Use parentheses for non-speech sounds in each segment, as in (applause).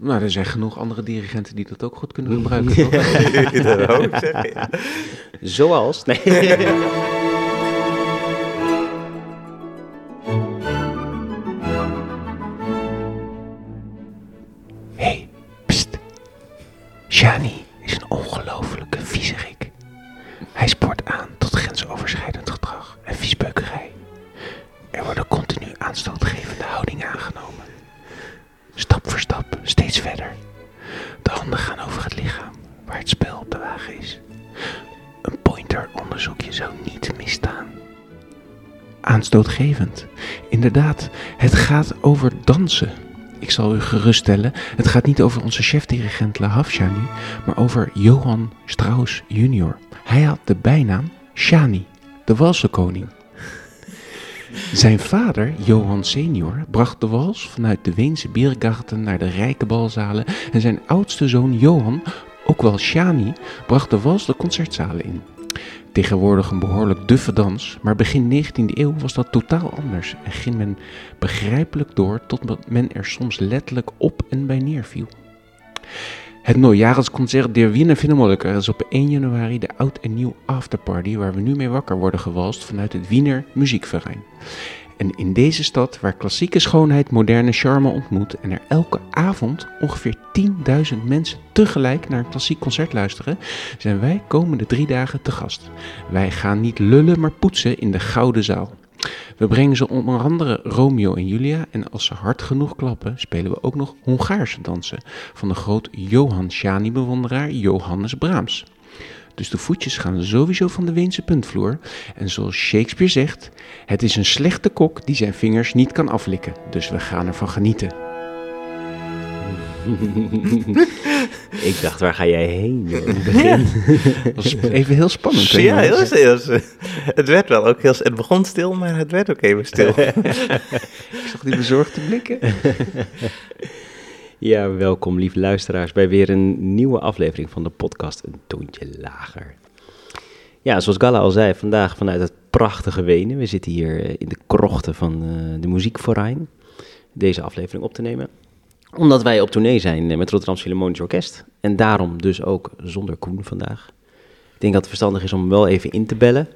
Nou, er zijn genoeg andere dirigenten die dat ook goed kunnen (laughs) gebruiken, (laughs) dat ook ja. Zoals? Nee. (laughs) dansen. Ik zal u geruststellen, het gaat niet over onze chefdirigent Lahav Shani, maar over Johan Strauss junior. Hij had de bijnaam Shani, de walsenkoning. Zijn vader, Johan senior, bracht de wals vanuit de Weense biergarten naar de rijke balzalen en zijn oudste zoon Johan, ook wel Shani, bracht de wals de concertzalen in. Tegenwoordig een behoorlijk duffe dans, maar begin 19e eeuw was dat totaal anders en ging men begrijpelijk door tot men er soms letterlijk op en bij neerviel. Het Nieuwjaarsconcert der Wiener Philharmoniker is op 1 januari de oud en nieuw afterparty waar we nu mee wakker worden gewalst vanuit het Wiener Muziekverein. En in deze stad, waar klassieke schoonheid moderne charme ontmoet en er elke avond ongeveer 10.000 mensen tegelijk naar een klassiek concert luisteren, zijn wij komende drie dagen te gast. Wij gaan niet lullen, maar poetsen in de Gouden Zaal. We brengen ze onder andere Romeo en Julia en als ze hard genoeg klappen, spelen we ook nog Hongaarse dansen van de groot Johann Shani-bewonderaar Johannes Brahms. Dus de voetjes gaan sowieso van de Weense puntvloer. En zoals Shakespeare zegt, het is een slechte kok die zijn vingers niet kan aflikken. Dus we gaan ervan genieten. (laughs) Ik dacht, waar ga jij heen? joh, in het begin? Dat was even heel spannend. hè, Ja, heel stil. Het werd wel ook heel... Het begon stil, maar het werd ook even stil. (laughs) Ik zag die bezorgde blikken. (laughs) Ja, welkom lieve luisteraars bij weer een nieuwe aflevering van de podcast Een Toontje Lager. Ja, zoals Galla al zei, vandaag vanuit het prachtige Wenen. We zitten hier eh, in de krochten van eh, de Muziekverein deze aflevering op te nemen. Omdat wij op tournee zijn eh, met Rotterdam Philharmonisch Orkest. En daarom dus ook zonder Koen vandaag. Ik denk dat het verstandig is om wel even in te bellen.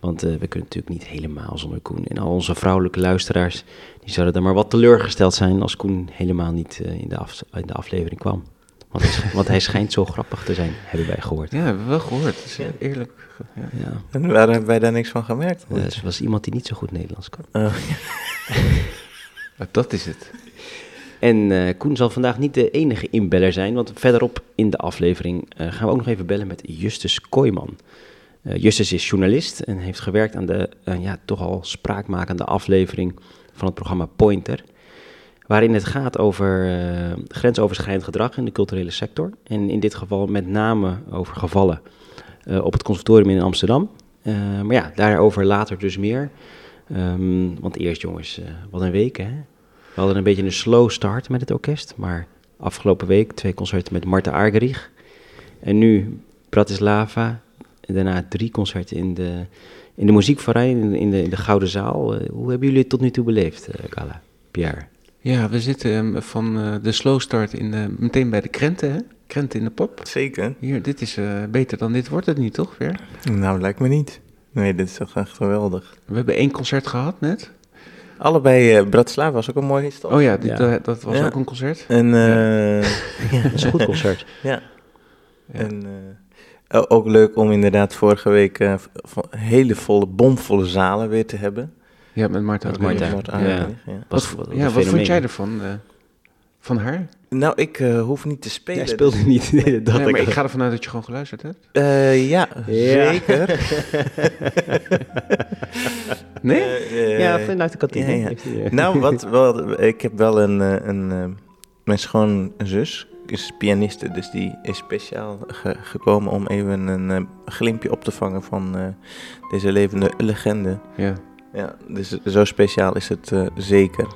Want eh, we kunnen natuurlijk niet helemaal zonder Koen. En al onze vrouwelijke luisteraars, die zouden dan maar wat teleurgesteld zijn als Koen helemaal niet eh, in, de af- in de aflevering kwam. Want hij, (laughs) want hij schijnt zo grappig te zijn, hebben wij gehoord. Ja, hebben we wel gehoord. Dat is eerlijk. Ja. Ja. En waar hebben wij daar niks van gemerkt? Het was iemand die niet zo goed Nederlands kan. Oh, (laughs) Dat is het. En eh, Koen zal vandaag niet de enige inbeller zijn, want verderop in de aflevering eh, gaan we ook nog even bellen met Justus Kooijman. Eh, Justus is journalist en heeft gewerkt aan de eh, ja, toch al spraakmakende aflevering van het programma Pointer. Waarin het gaat over eh, grensoverschrijdend gedrag in de culturele sector. En in dit geval met name over gevallen op het conservatorium in Amsterdam. Maar ja, daarover later dus meer. Ehm, want eerst jongens, wat een week hè. We hadden een beetje een slow start met het orkest, maar afgelopen week twee concerten met Marta Argerich. En nu Bratislava, daarna drie concerten in de, in de muziekverein, in de, in de, in de Gouden Zaal. Eh, hoe hebben jullie het tot nu toe beleefd, eh, Gala? Pierre? Ja, we zitten ehm, van eh, de slow start in de, meteen bij de krenten, hè? Krenten in de pop. zeker. Hier, dit is eh, beter dan dit wordt het niet, toch weer? Nou, lijkt me niet. Nee, dit is toch echt geweldig. We hebben één concert gehad net. Allebei, eh Bratislava was ook een mooie stad. Oh ja, dit, Ja. eh, dat was Ja. ook een concert. En, eh, (laughs) Dat is een goed concert. ja. Ja. En eh, ook leuk om inderdaad vorige week eh, hele volle, bomvolle zalen weer te hebben. Ja, met Marta. Met Marta. Wordt ja. aardig, ja. Wat, wat ja, een wat vond jij ervan? eh, van haar? Nou, ik eh, hoef niet te spelen. Jij speelde niet. Nee, (laughs) dat nee, maar ik ik ga ervan uit dat je gewoon geluisterd hebt. Eh, ja, Ja. zeker. (laughs) Nee? Eh, eh, Ja, vanuit de kantine. ja, ja. eh, Nou, wat, wat, ik heb wel een, eh, een, eh, mijn schoonzus is pianiste, dus die is speciaal ge- gekomen om even een eh, glimpje op te vangen van eh, deze levende legende. Ja. Ja, dus zo speciaal is het eh, zeker.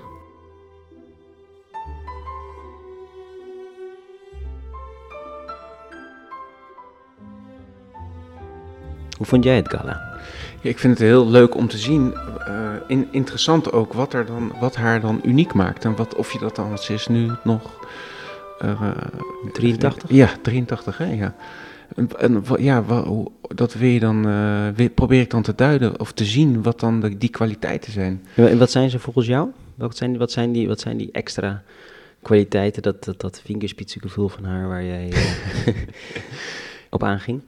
Hoe vond jij het, Gala? Ja, ik vind het heel leuk om te zien. eh, in, interessant ook wat, er dan, wat haar dan uniek maakt. En wat, of je dat dan sinds nu nog 83? Ja, 83, hè, ja. En, en ja, wa- hoe- dat wil je dan, eh, wi- probeer ik dan te duiden of te zien wat dan de, die kwaliteiten zijn. En wat zijn ze volgens jou? Wat zijn, wat zijn, die, wat zijn die extra kwaliteiten, dat, dat, dat vingerspitsengevoel van haar waar jij eh, (laughs) op aanging?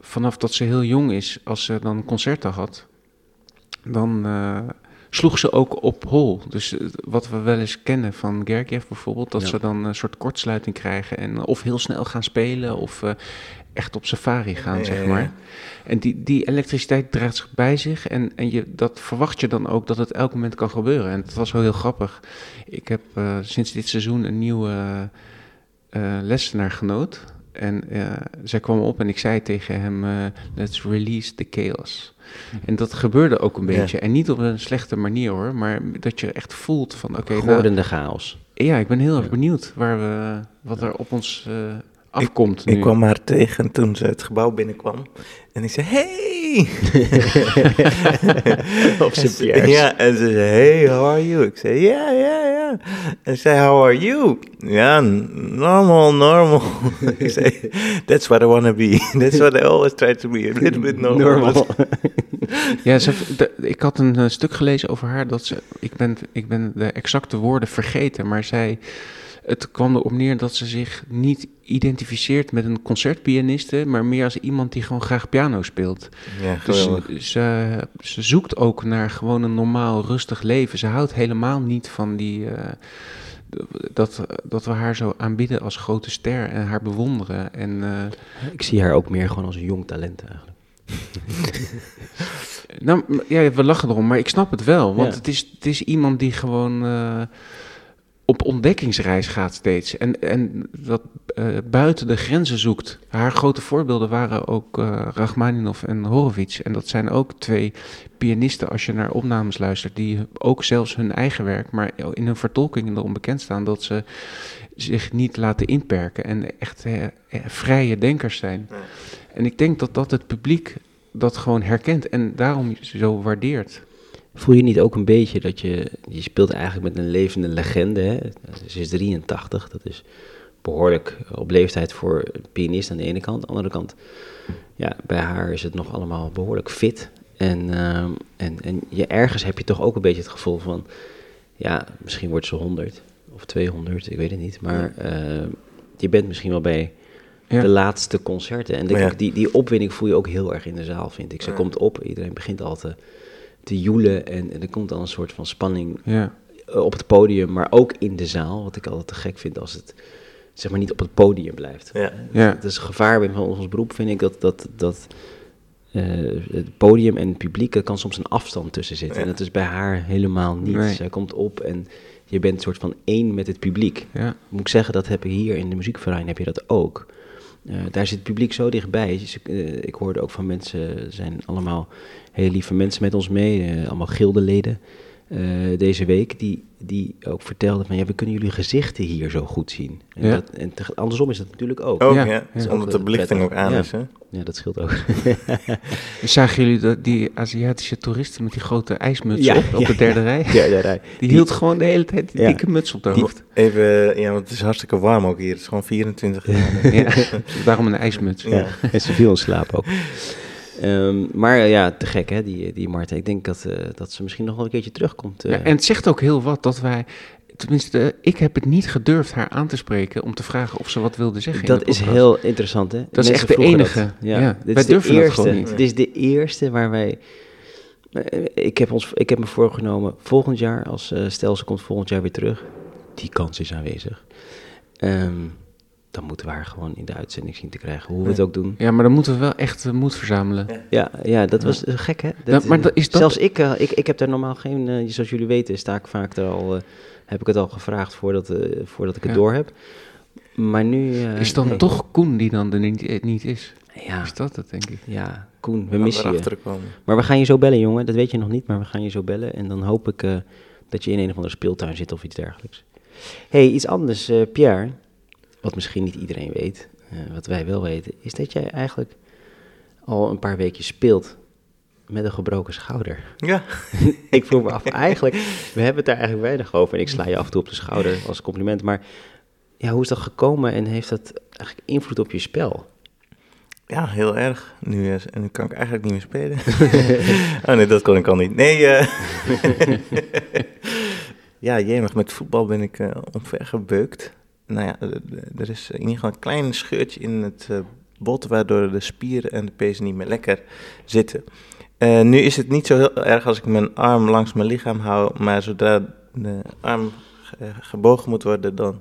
Vanaf dat ze heel jong is, als ze dan concerten had, dan eh, sloeg ze ook op hol. Dus eh, wat we wel eens kennen van Gergiev bijvoorbeeld, dat Ja. ze dan een soort kortsluiting krijgen en of heel snel gaan spelen of eh, echt op safari gaan, zeg maar. ja. En die, die elektriciteit draagt zich bij zich en, en je, dat verwacht je dan ook dat het elk moment kan gebeuren. En dat was wel heel grappig. Ik heb eh, sinds dit seizoen een nieuwe eh lessenaar genoot. En eh, zij kwam op en ik zei tegen hem, eh, let's release the chaos. En dat gebeurde ook een Ja. beetje. En niet op een slechte manier hoor, maar dat je echt voelt van, oké, nou, Gordende chaos. ja, ik ben heel erg benieuwd waar we, wat er op ons afkomt nu. Ik kwam haar tegen toen ze het gebouw binnenkwam. En ik zei, hey! (laughs) Op zijn En ze- piers. Ja, en ze zei, hey, how are you? Ik zei, ja, ja, ja. En ze zei, how are you? Ja, normal, normal. (laughs) ik zei, that's what I want to be. (laughs) That's what I always try to be, a little bit normal. Normal. Ja, ze, de- ik had een eh, stuk gelezen over haar dat ze. Ik ben, ik ben de exacte woorden vergeten, maar zij. Het kwam erop neer dat ze zich niet identificeert met een concertpianiste, maar meer als iemand die gewoon graag piano speelt. Ja, Dus ze, ze zoekt ook naar gewoon een normaal, rustig leven. Ze houdt helemaal niet van die. eh, dat, dat we haar zo aanbidden als grote ster en haar bewonderen. En eh, Ik zie haar ook meer gewoon als een jong talent eigenlijk. (laughs) Nou, ja, we lachen erom, maar ik snap het wel. Want Ja. het, is, het is iemand die gewoon eh, op ontdekkingsreis gaat steeds. En, en dat eh, buiten de grenzen zoekt. Haar grote voorbeelden waren ook Rachmaninov en Horowitz. En dat zijn ook twee pianisten, als je naar opnames luistert, die ook zelfs hun eigen werk, maar in hun vertolkingen erom bekend staan dat ze zich niet laten inperken en echt eh, vrije denkers zijn. Ja. En ik denk dat dat het publiek dat gewoon herkent en daarom zo waardeert. Voel je niet ook een beetje dat je... Je speelt eigenlijk met een levende legende, hè? Ze is 83, dat is behoorlijk op leeftijd voor een pianist aan de ene kant. Aan de andere kant, ja, bij haar is het nog allemaal behoorlijk fit. En, ehm, en, en je, ergens heb je toch ook een beetje het gevoel van... Ja, misschien wordt ze 100 of 200, ik weet het niet. Maar eh, je bent misschien wel bij Ja. de laatste concerten. En Ja. die, die opwinding voel je ook heel erg in de zaal, vind ik. Ze Ja. komt op, iedereen begint al te, te joelen. En, en er komt dan een soort van spanning Ja, eh, op het podium, maar ook in de zaal. Wat ik altijd te gek vind als het zeg maar niet op het podium blijft. Ja. ja, Het is een gevaar bij van ons beroep, vind ik, dat, dat, dat eh, het podium en het publiek, er kan soms een afstand tussen zitten. Ja. En dat is bij haar helemaal niet. Nee. Zij komt op en je bent een soort van één met het publiek. ja. Moet ik zeggen, dat heb ik hier in de muziekverein heb je dat ook. Eh, daar zit het publiek zo dichtbij. Eh, ik hoorde ook van mensen, er zijn allemaal hele lieve mensen met ons mee, eh, allemaal gildeleden eh, deze week, die, die ook vertelden van ja, we kunnen jullie gezichten hier zo goed zien. En, Ja. dat, en te- andersom is dat natuurlijk ook. Ook, Ja, ja. ja. Dus Ook, Omdat de eh, belichting ook aan Ja. is, hè? Ja, dat scheelt ook. (laughs) Zagen jullie dat, die Aziatische toeristen met die grote ijsmuts Ja, op, op ja, de derde ja. rij? ja, ja, ja. Die hield gewoon de hele tijd die Ja. dikke muts op haar Die- hoofd. Even, ja, want het is hartstikke warm ook hier. Het is gewoon 24 (laughs) graden. (laughs) Ja, daarom een ijsmuts. Ja. En ze viel in slaap ook. Ehm, maar eh, ja, te gek hè, die, die. Ik denk dat, eh, dat ze misschien nog wel een keertje terugkomt. eh. Ja, en het zegt ook heel wat dat wij, tenminste, ik heb het niet gedurfd haar aan te spreken om te vragen of ze wat wilde zeggen. in dat is heel interessant, hè? is Mensen echt de enige. dat. Ja, Ja, dit wij is de durven dat eerste. Dit is de eerste waar wij... Ik heb, ons, ik heb me voorgenomen, volgend jaar, als eh stel ze komt volgend jaar weer terug, die kans is aanwezig. Ehm, dan moeten we haar gewoon in de uitzending zien te krijgen, hoe we het ook doen. Ja, maar dan moeten we wel echt eh, moed verzamelen. Ja, ja dat was eh, gek, hè? Ja, maar dat- is dat- Zelfs ik, eh, ik, ik heb daar normaal geen, eh, zoals jullie weten, sta ik vaak er al, eh, heb ik het al gevraagd voordat, eh, voordat ik het Ja. door heb. Maar nu... eh, Is het dan nee. toch Koen die dan er niet, eh, niet is? Ja, Is dat het, denk ik? ja, Koen, we missen je. komen. Maar we gaan je zo bellen, jongen. Dat weet je nog niet, maar we gaan je zo bellen. En dan hoop ik eh, dat je in een of andere speeltuin zit of iets dergelijks. hey, iets anders, eh, Pierre. Wat misschien niet iedereen weet, eh, wat wij wel weten, is dat jij eigenlijk al een paar weken speelt met een gebroken schouder. Ja. (laughs) ik vroeg me af, eigenlijk, we hebben het daar eigenlijk weinig over. En ik sla je af en toe op de schouder als compliment. Maar ja, hoe is dat gekomen en heeft dat eigenlijk invloed op je spel? Ja, heel erg. Nu, is, en nu kan ik eigenlijk niet meer spelen. (laughs) oh nee, dat kon ik al niet. Nee, eh (laughs) ja, jemig, met voetbal ben ik uh, omvergebeukt. Nou ja, er is in ieder geval een klein scheurtje in het uh, bot, waardoor de spieren en de pezen niet meer lekker zitten. Uh, nu is het niet zo heel erg als ik mijn arm langs mijn lichaam hou, maar zodra de arm gebogen moet worden, dan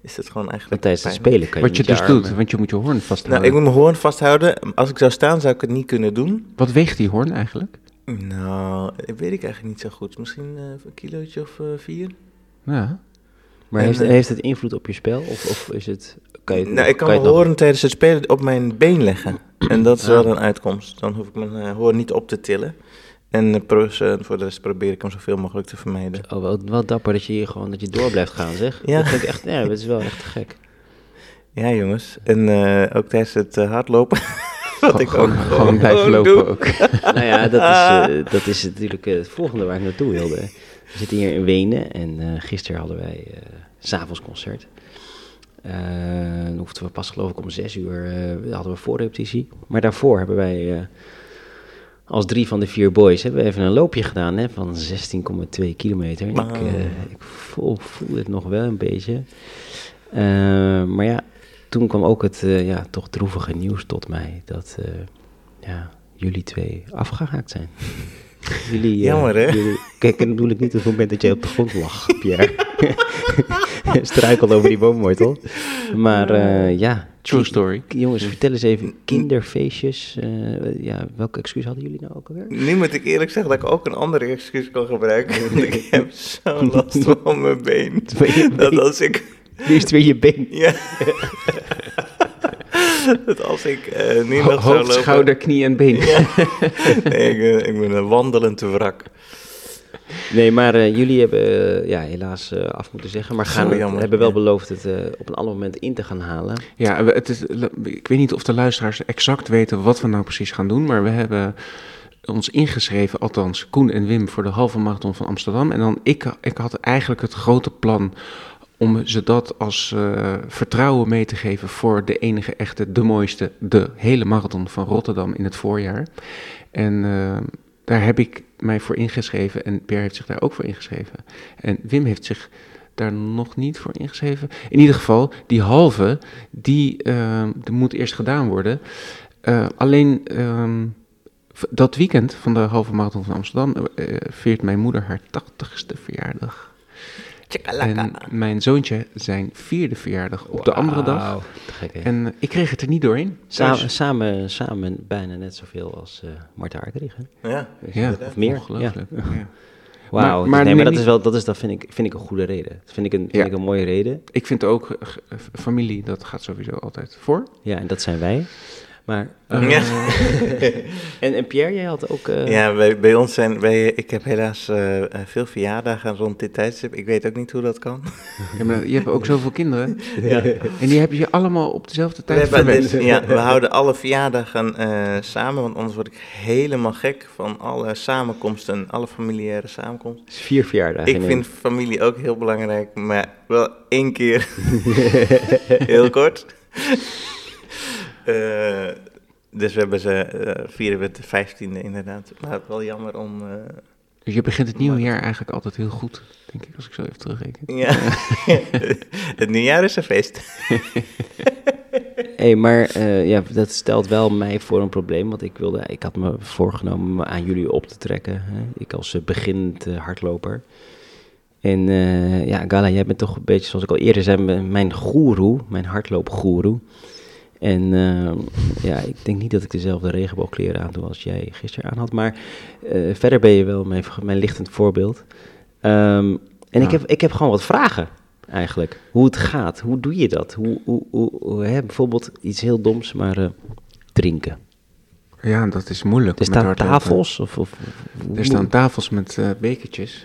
is het gewoon eigenlijk. tijdens het spelen kan je Wat je dus doet, want je moet je hoorn vasthouden. Nou, ik moet mijn hoorn vasthouden. Als ik zou staan, zou ik het niet kunnen doen. Wat weegt die hoorn eigenlijk? Nou, dat weet ik eigenlijk niet zo goed. Misschien uh, een kilootje of uh, vier. Ja. Maar en, heeft, uh, heeft het invloed op je spel? Of, of is het... Kan je, nou, ik kan, kan mijn nog... tijdens het spelen op mijn been leggen. En dat is wel een uitkomst. Dan hoef ik mijn hoorn niet op te tillen. En voor de rest probeer ik hem zoveel mogelijk te vermijden. Oh, wel, wel dapper dat je hier gewoon dat je door blijft gaan, zeg. Ja. Dat vind ik echt, ja, dat is wel echt gek. Ja, jongens. En uh, ook tijdens het uh, hardlopen. (laughs) Wat ik ook gewoon blijven lopen doe. ook. (laughs) nou ja, dat is, uh, (laughs) dat is natuurlijk het volgende waar ik naartoe wilde. We zitten hier in Wenen en gisteren hadden wij s'avonds concert. dan hoefden we pas geloof ik om zes uur, hadden we voorrepetitie. Maar daarvoor hebben wij als drie van de vier boys hebben we even een loopje gedaan hè, van 16,2 kilometer. Wow. Ik, uh, ik voel, voel, het nog wel een beetje. Uh, maar ja, toen kwam ook het uh, ja, toch droevige nieuws tot mij dat ja, jullie twee afgehaakt zijn. Jullie, Jammer hè? Jullie, kijk, en bedoel ik niet op het moment dat jij op de grond lag, Pierre. (laughs) Struikelde over die boomwortel. Maar ja, True story. Jongens, vertel eens even, kinderfeestjes, uh, ja, welke excuus hadden jullie nou ook alweer? Nu moet ik eerlijk zeggen dat ik ook een andere excuus kan gebruiken. Want (laughs) ik heb zo'n last van mijn been. Dat als ik... Nu is het weer je been. Ja. (laughs) (laughs) dat als ik uh, nu Ho nog zou Hoofd, lopen... schouder, knie en been. Ja. (laughs) nee, ik, uh, ik ben een wandelend wrak. Nee, maar uh, jullie hebben uh, ja, helaas uh, af moeten zeggen, maar gaan jammer, hebben wel ja. beloofd het op een ander moment in te gaan halen. Ja, het is, ik weet niet of de luisteraars exact weten wat we nou precies gaan doen, maar we hebben ons ingeschreven, althans Koen en Wim, voor de halve marathon van Amsterdam. En dan ik, ik had eigenlijk het grote plan om ze dat als uh, vertrouwen mee te geven voor de enige echte, de mooiste, de hele marathon van Rotterdam in het voorjaar. En uh, daar heb ik mij voor ingeschreven en Pierre heeft zich daar ook voor ingeschreven. En Wim heeft zich daar nog niet voor ingeschreven. In ieder geval, die halve, die, uh, die moet eerst gedaan worden. Alleen um, dat weekend van de halve marathon van Amsterdam viert mijn moeder haar tachtigste verjaardag. En mijn zoontje zijn vierde verjaardag op de andere dag. Gek? En uh, ik kreeg het er niet doorheen. Samen, Dus- samen, samen bijna net zoveel als uh, Marta Arkedrich, hè? Ja, ja, Of meer. ongelooflijk. (laughs) Ja. Ja. Wauw, Maar- maar, maar nee, maar dat, is wel, dat, is, dat vind, ik, vind ik een goede reden. Dat vind ik een, vind Ja. ik een mooie reden. Ik vind ook, uh, familie, dat gaat sowieso altijd voor. Ja, en dat zijn wij. Maar, Uh, Ja. (laughs) en, en Pierre, jij had ook... uh, ja bij, bij ons zijn... Bij, ik heb helaas uh, veel verjaardagen rond dit tijdstip. Ik weet ook niet hoe dat kan. ja, maar je hebt ook (laughs) zoveel kinderen. Ja. En die heb je allemaal op dezelfde tijd verwend. ja, we houden alle verjaardagen uh, samen, want anders word ik helemaal gek van alle samenkomsten, alle familiaire samenkomsten. Het is vier verjaardagen. Ik in vind familie ook heel belangrijk, maar wel één keer (laughs) heel kort. Uh, dus we hebben ze, uh, vieren we het de vijftiende inderdaad. Maar wel jammer om... Uh, Dus je begint het nieuwe jaar eigenlijk altijd heel goed, denk ik, als ik zo even terugreken. ja, (laughs) het nieuwjaar is een feest. hey, maar uh, ja, dat stelt wel mij voor een probleem. Want ik, wilde, ik had me voorgenomen me aan jullie op te trekken. Hè? Ik als uh, beginnend uh, hardloper. En uh, ja, Gala, jij bent toch een beetje, zoals ik al eerder zei, mijn goeroe, mijn hardloopgoeroe. En uh, ja, ik denk niet dat ik dezelfde regenboogkleren aan doe als jij gisteren aan had. Maar uh, verder ben je wel mijn, mijn lichtend voorbeeld. Um, en ja. ik, heb, ik heb gewoon wat vragen eigenlijk. Hoe het gaat, hoe doe je dat? Hoe, hoe, hoe, hoe hè, bijvoorbeeld iets heel doms, maar uh, drinken. Ja, dat is moeilijk. Er staan tafels? Of, of, er staan tafels met uh, bekertjes.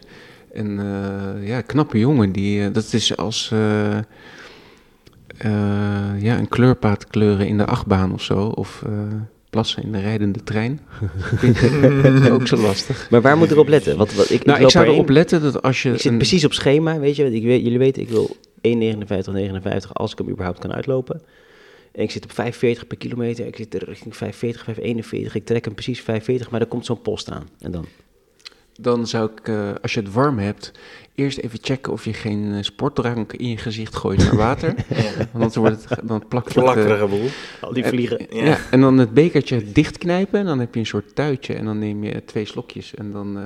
En ja, knappe jongen, die, dat is als... Uh, ja, een kleurpaad kleuren in de achtbaan of zo. Of uh, plassen in de rijdende trein. (laughs) dat is ook zo lastig. Maar waar moet ik op letten? Wat, wat, ik, nou, ik, ik zou erop letten dat als je... Ik zit een... precies op schema, weet je. Ik weet, jullie weten, ik wil 1,59, als ik hem überhaupt kan uitlopen. En ik zit op 45 per kilometer. Ik zit er richting 540, 541. Ik trek hem precies 45, maar er komt zo'n post aan. En dan? Dan zou ik, eh, als je het warm hebt, eerst even checken of je geen eh, sportdrank in je gezicht gooit naar water. (laughs) Want anders wordt het, dan plakt het... eh, Plakkerige boel. Al die En- vliegen. ja. Ja. en dan het bekertje dichtknijpen. En dan heb je een soort tuitje. En dan neem je twee slokjes. En dan, eh,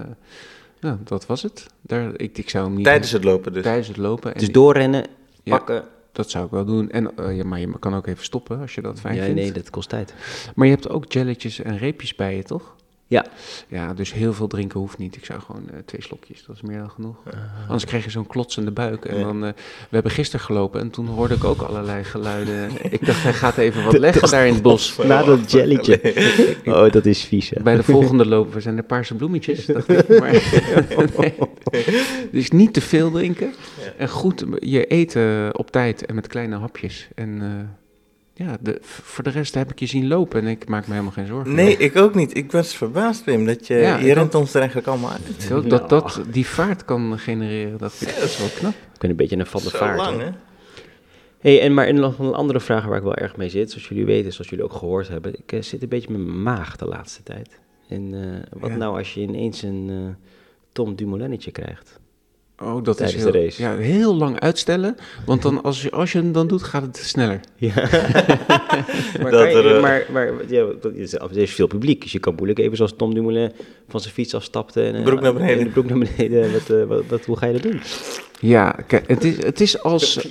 ja, dat was het. Daar, ik, ik zou hem niet... Tijdens het lopen dus. tijdens het lopen. En Dus doorrennen, Ja. pakken. Dat zou ik wel doen. En, ja, maar je kan ook even stoppen als je dat fijn Ja, vindt. nee, dat kost tijd. Maar je hebt ook jelletjes en reepjes bij je, toch? Ja. Ja, dus heel veel drinken hoeft niet. Ik zou gewoon eh, twee slokjes, dat is meer dan genoeg. Ah. Anders krijg je zo'n klotsende buik. En Ja. dan, eh, we hebben gisteren gelopen en toen hoorde ik ook allerlei geluiden. (laughs) ik dacht, hij gaat even wat leggen daar in het bos. Na dat (laughs) jelletje. (laughs) Oh, dat is vies, hè? Bij de volgende lopen zijn er paarse bloemetjes. dacht ik. Maar, nee. Dus niet te veel drinken. Ja. En goed je eten op tijd en met kleine hapjes. En eh, ja, de, voor de rest heb ik je zien lopen en ik maak me helemaal geen zorgen. Nee, ik ook niet. Ik was verbaasd, Wim, dat je, Ja, je rent ons er eigenlijk allemaal uit. Ook dat dat die vaart kan genereren, dat, dat is wel knap. Ik ben een beetje een van de Zo vaart. lang, hè? Hey, en maar nog een andere vraag waar ik wel erg mee zit, zoals jullie weten, zoals jullie ook gehoord hebben. Ik eh, zit een beetje met mijn maag de laatste tijd. En eh, wat Ja. nou als je ineens een eh, Tom Dumoulinetje krijgt? Oh, dat Tijdens is de heel, race. Ja, heel lang uitstellen, want dan als je, als je hem dan doet, gaat het sneller. Ja. (laughs) maar, Dat kan je- er, eh, maar, maar ja, dat is- er is veel publiek, dus je kan moeilijk even zoals Tom Dumoulin van zijn fiets afstapte. En, eh, Broek naar beneden. en de broek naar beneden. Wat, eh, wat, wat- hoe ga je dat doen? Ja, kijk, het is, het is als... (laughs)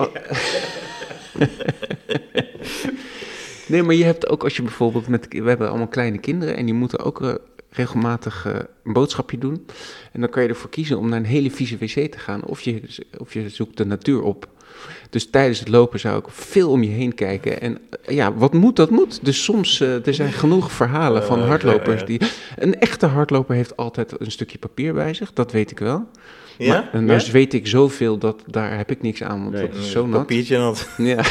nee, maar je hebt ook als je bijvoorbeeld met... We hebben allemaal kleine kinderen en die moeten ook eh, regelmatig eh, een boodschapje doen. En dan kan je ervoor kiezen om naar een hele vieze wc te gaan. Of je, of je zoekt de natuur op. Dus tijdens het lopen zou ik veel om je heen kijken. En eh, ja, wat moet, dat moet. Dus soms, eh, er zijn genoeg verhalen van hardlopers die... Een echte hardloper heeft altijd een stukje papier bij zich, dat weet ik wel. Ja? Maar, en nou weet ik zoveel dat daar heb ik niks aan, want Nee, dat is zo nat. Papiertje nat. (laughs) Ja.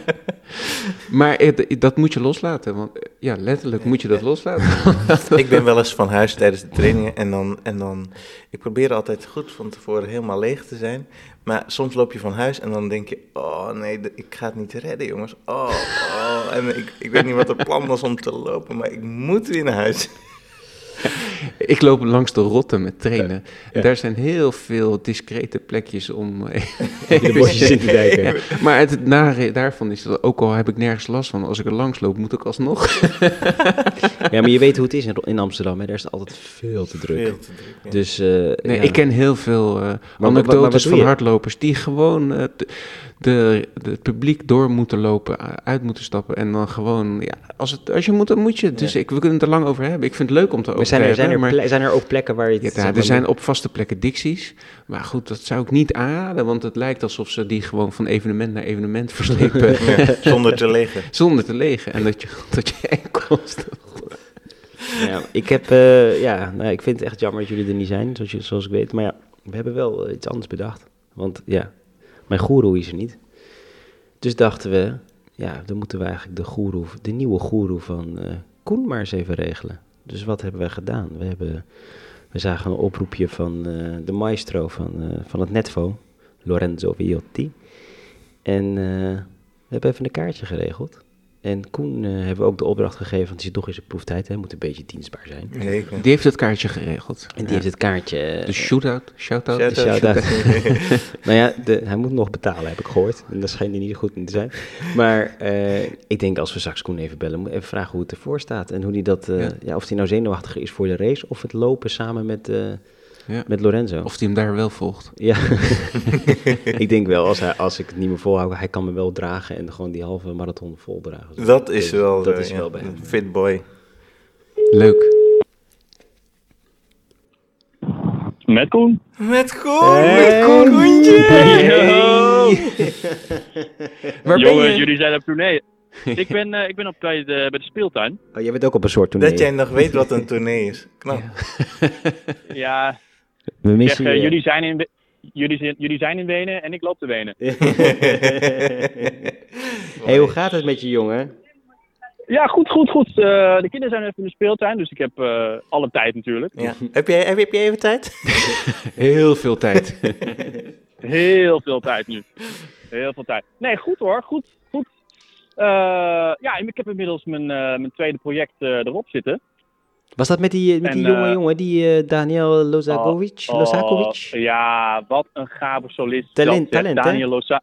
(laughs) maar het- dat moet je loslaten, want eh, ja, letterlijk moet je dat loslaten. (laughs) ik ben wel eens van huis tijdens de trainingen en dan, en dan... Ik probeer altijd goed van tevoren helemaal leeg te zijn. Maar soms loop je van huis en dan denk je... Oh nee, ik ga het niet redden, jongens. Oh, oh. En ik, ik weet niet wat het plan was om te lopen, maar ik moet weer naar huis. Ik loop langs de rotten met trainen. Ja. Daar zijn heel veel discrete plekjes om eh, (laughs) In de bosjes in te. Ja, maar het nare daarvan is dat ook al heb ik nergens last van, als ik er langs loop, moet ik alsnog. Ja, maar je weet hoe het is in, in Amsterdam. Hè? Daar is het altijd veel te druk. Veel te druk. ja. Dus, eh, Nee, ja. ik ken heel veel eh maar anekdotes van hardlopers die gewoon eh, de, de, de- het publiek door moeten lopen, eh, uit moeten stappen en dan gewoon, ja, als, het, als je moet, dan moet je. Dus Ja. ik, we kunnen het er lang over hebben. Ik vind het leuk om te over zijn er, zijn, er hebben, maar ple- zijn er ook plekken waar je het... ja, er zijn op vaste plekken dicties. Maar goed, dat zou ik niet aanraden, want het lijkt alsof ze die gewoon van evenement naar evenement (laughs) verslepen zonder te liggen. (laughs) zonder te legen. En dat je, (laughs) dat je enkels... Ja, ik heb, eh, ja, nou, ik vind het echt jammer dat jullie er niet zijn, zoals, je, zoals ik weet. Maar ja, we hebben wel eh, iets anders bedacht. Want ja, mijn goeroe is er niet. Dus dachten we, ja, dan moeten we eigenlijk de goeroe, de nieuwe goeroe van eh Koen maar eens even regelen. Dus wat hebben we gedaan? We, hebben, we zagen een oproepje van eh, de maestro van, eh, van het Netvo, Lorenzo Viotti. En we hebben even een kaartje geregeld. En Koen eh, hebben we ook de opdracht gegeven, want het is toch eens een proeftijd, hè, moet een beetje dienstbaar zijn. Zeker. Die heeft het kaartje geregeld. En die Ja. heeft het kaartje... eh, Dus shoot-out, shout-out. Shout-out. shout-out. (laughs) (laughs) nou ja, de, hij moet nog betalen, heb ik gehoord. En dat schijnt er niet goed in te zijn. Maar eh, ik denk als we straks Koen even bellen, moet even vragen hoe het ervoor staat. En hoe die dat, eh, Ja. ja. of hij nou zenuwachtiger is voor de race of het lopen samen met, eh, Ja. met Lorenzo. Of die hem daar wel volgt. Ja, (laughs) (laughs) ik denk wel, als, hij, als ik het niet meer volhoud, hij kan me wel dragen en gewoon die halve marathon voldragen. Dus Dat is wel, Dat eh, is ja, wel bij hem. een fit boy. Leuk. Met Koen. Met Koen! Hey, met Koen! Koentje! (laughs) Waar ben Jongens, je? jullie zijn op tournee. ik, ben, eh, ik ben op bij de, bij de speeltuin. Oh, jij bent ook op een soort tournee. Dat jij nog weet wat een tournee is. Knap. Ja, We missen eh, je. jullie, zijn in, jullie, zijn- jullie zijn in Wenen en ik loop de Wenen. (laughs) hey, hoe gaat het met je jongen? Ja, goed, goed, goed. Eh, de kinderen zijn even in de speeltuin, dus ik heb eh, alle tijd natuurlijk. Ja. Heb, jij, heb, heb jij even tijd? (laughs) Heel veel tijd. (laughs) Heel veel tijd nu. Heel veel tijd. Nee, goed hoor. Goed. goed. Eh, ja, ik heb inmiddels mijn, eh, mijn tweede project eh, erop zitten. Was dat met die, met die En, jonge eh, jongen, die eh, Daniel Lozakovic? Oh, Lozakovic? ja, wat een gave solist. Talent- Dat, eh, talent, hè? Daniel, Loza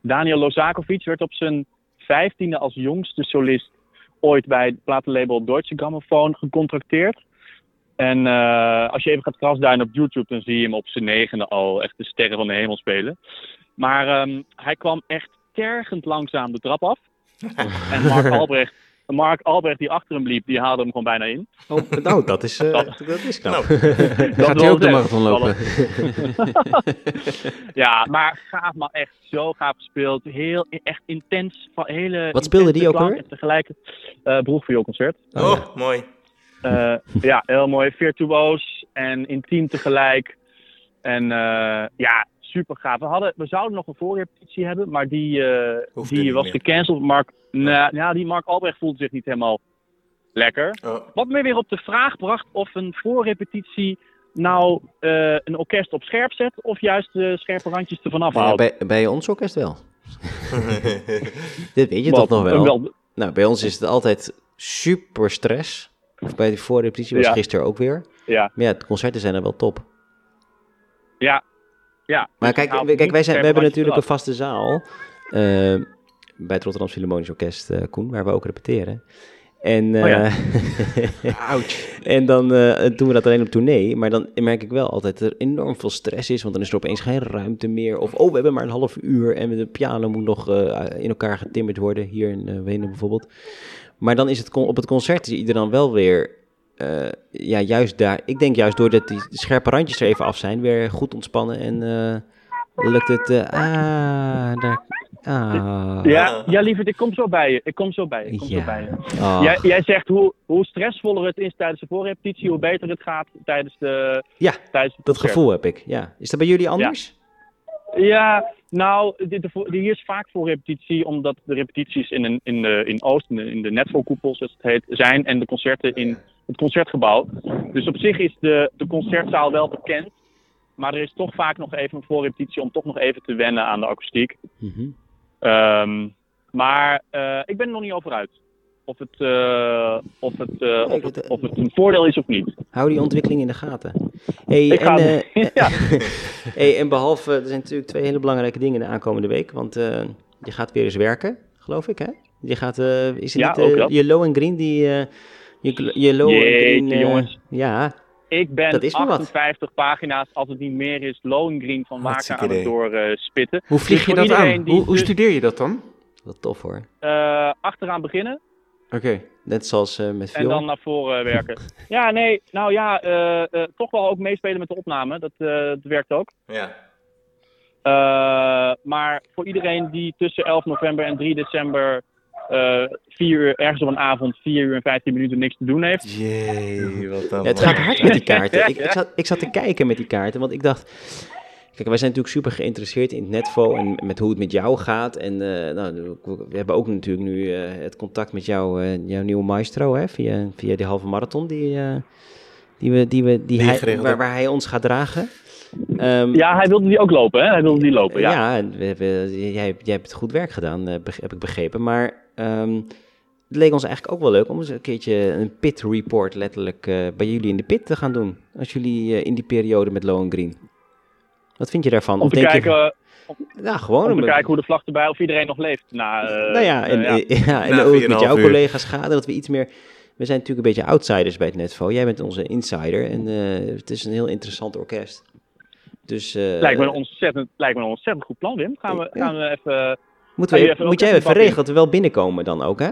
Daniel Lozakovic werd op zijn vijftiende als jongste solist ooit bij het platenlabel Deutsche Grammophon gecontracteerd. En eh, als je even gaat krasduinen op YouTube, dan zie je hem op zijn negende al echt de sterren van de hemel spelen. Maar ehm, hij kwam echt tergend langzaam de trap af. (laughs) en Mark Albrecht, Mark Albrecht die achter hem liep, die haalde hem gewoon bijna in. Oh, nou, dat is, eh, Dat- dat is knap. Nou, (laughs) Dat Gaat hij ook de marathon lopen? (laughs) Ja, maar gaaf, maar echt zo gaaf gespeeld. Heel, echt intens. Van hele Wat speelde die ook alweer? En tegelijk uh, broegvioolconcert. Oh, oh, mooi. Eh, ja, heel mooi. Virtuoos en intiem tegelijk. En eh, ja, super gaaf. We, hadden, we zouden nog een voorrepetitie hebben, maar die, eh, die was gecanceld. Mark, nou, ja, die Mark Albrecht voelde zich niet helemaal lekker. Oh. Wat me weer op de vraag bracht of een voorrepetitie nou eh, een orkest op scherp zet of juist de scherpe randjes ervan Ja, afhaalt. bij, bij ons orkest wel. (laughs) Dit weet je Wat- toch nog wel? wel- Nou, bij ons is het altijd super stress. Of bij de voorrepetitie was Ja. gisteren ook weer. Ja, Maar ja, de concerten zijn er wel top. ja, ja. Maar Dus kijk, kijk wij, zijn, we hebben natuurlijk een vaste zaal. eh, bij het Rotterdam Philharmonisch Orkest, eh, Koen, waar we ook repeteren. En, Oh ja. eh, (laughs) en dan doen we dat alleen op tournee. Maar dan merk ik wel altijd dat er enorm veel stress is. Want dan is er opeens geen ruimte meer. Of, oh, we hebben maar een half uur en de piano moet nog in elkaar getimmerd worden. Hier in Wenen bijvoorbeeld. Maar dan is het op het concert zie je dan wel weer... eh, ja, juist daar. Ik denk juist doordat die scherpe randjes er even af zijn, weer goed ontspannen en eh, lukt het. eh, ah, daar. Ah. Ja, ja, lieverd, ik kom zo bij je. Ik kom zo bij je. Ik kom zo Ja. bij je. Ah. Jij, jij zegt hoe, hoe stressvoller het is tijdens de voorrepetitie, hoe beter het gaat tijdens de Ja, tijdens dat gevoel heb ik. Ja. Is dat bij jullie anders? Ja, nou, de, voor- hier is vaak voor repetitie, omdat de repetities in, een, in, de, in Oost, in de, in de zoals het heet, zijn en de concerten in het concertgebouw. Dus op zich is de, de concertzaal wel bekend, maar er is toch vaak nog even een voorrepetitie om toch nog even te wennen aan de akoestiek. Ehm, maar eh, ik ben er nog niet over uit. Of het, eh, of, het, eh, of, het, of het een voordeel is of niet. Hou die ontwikkeling in de gaten. Hey, Ik ga en, eh, (laughs) ja. (laughs) hey, en behalve, er zijn natuurlijk twee hele belangrijke dingen de aankomende week. Want eh, je gaat weer eens werken, geloof ik, hè? Je gaat, eh, is het Ja, niet ook dat. je low en green die... je, je low en green... eh, jongens. Ja, Ik ben Dat is maar wat. 58 pagina's, als het niet meer is, Lohengrin van Waken Hartstikke aan het doorspitten. Hoe vlieg Dus je dat aan? Hoe, hoe dus- studeer je dat dan? wat tof hoor. Eh, achteraan beginnen Oké. Net zoals eh, met en veel. dan naar voren werken. (laughs) ja, nee, nou ja, eh, eh, toch wel ook meespelen met de opname. Dat, eh, dat werkt ook. Ja. Eh, maar voor iedereen die tussen 11 november en 3 december eh 4 uur, ergens op een avond 4 uur en 15 minuten niks te doen heeft. Jee, wat dan. Ja, het gaat hard met die kaarten. (laughs) Ik, ik, zat, ik zat te kijken met die kaarten, want ik dacht... Kijk, wij zijn natuurlijk super geïnteresseerd in het netvo en met hoe het met jou gaat. En eh, nou, we hebben ook natuurlijk nu eh, het contact met jou, eh, jouw nieuwe maestro, hè, via, via die halve marathon die, eh, die, we, die, we, die hij, waar, hij ons gaat dragen. Ehm, Ja, hij wilde die ook lopen, hè? Hij wilde die lopen, ja. ja, en we, we- jij, jij hebt goed werk gedaan, eh, heb ik begrepen. Maar ehm, het leek ons eigenlijk ook wel leuk om eens een keertje een pit report letterlijk eh, bij jullie in de pit te gaan doen. Als jullie eh, in die periode met Low Green. Wat vind je daarvan? Om te, denk je- kijken, ja, gewoon om te kijken hoe de vlag erbij, of iedereen nog leeft. Na, eh, Nou ja, en, (laughs) ja. en 4,5 met jouw uur. collega's gaat. Dat we iets meer... We zijn natuurlijk een beetje outsiders bij het Netvo. Jij bent onze insider en eh, het is een heel interessant orkest. Dus, eh, lijkt, me een ontzettend, lijkt me een ontzettend goed plan, Wim. Gaan we, Ja. gaan we even... moeten we, even moet jij even regelen dat we wel binnenkomen dan ook, hè?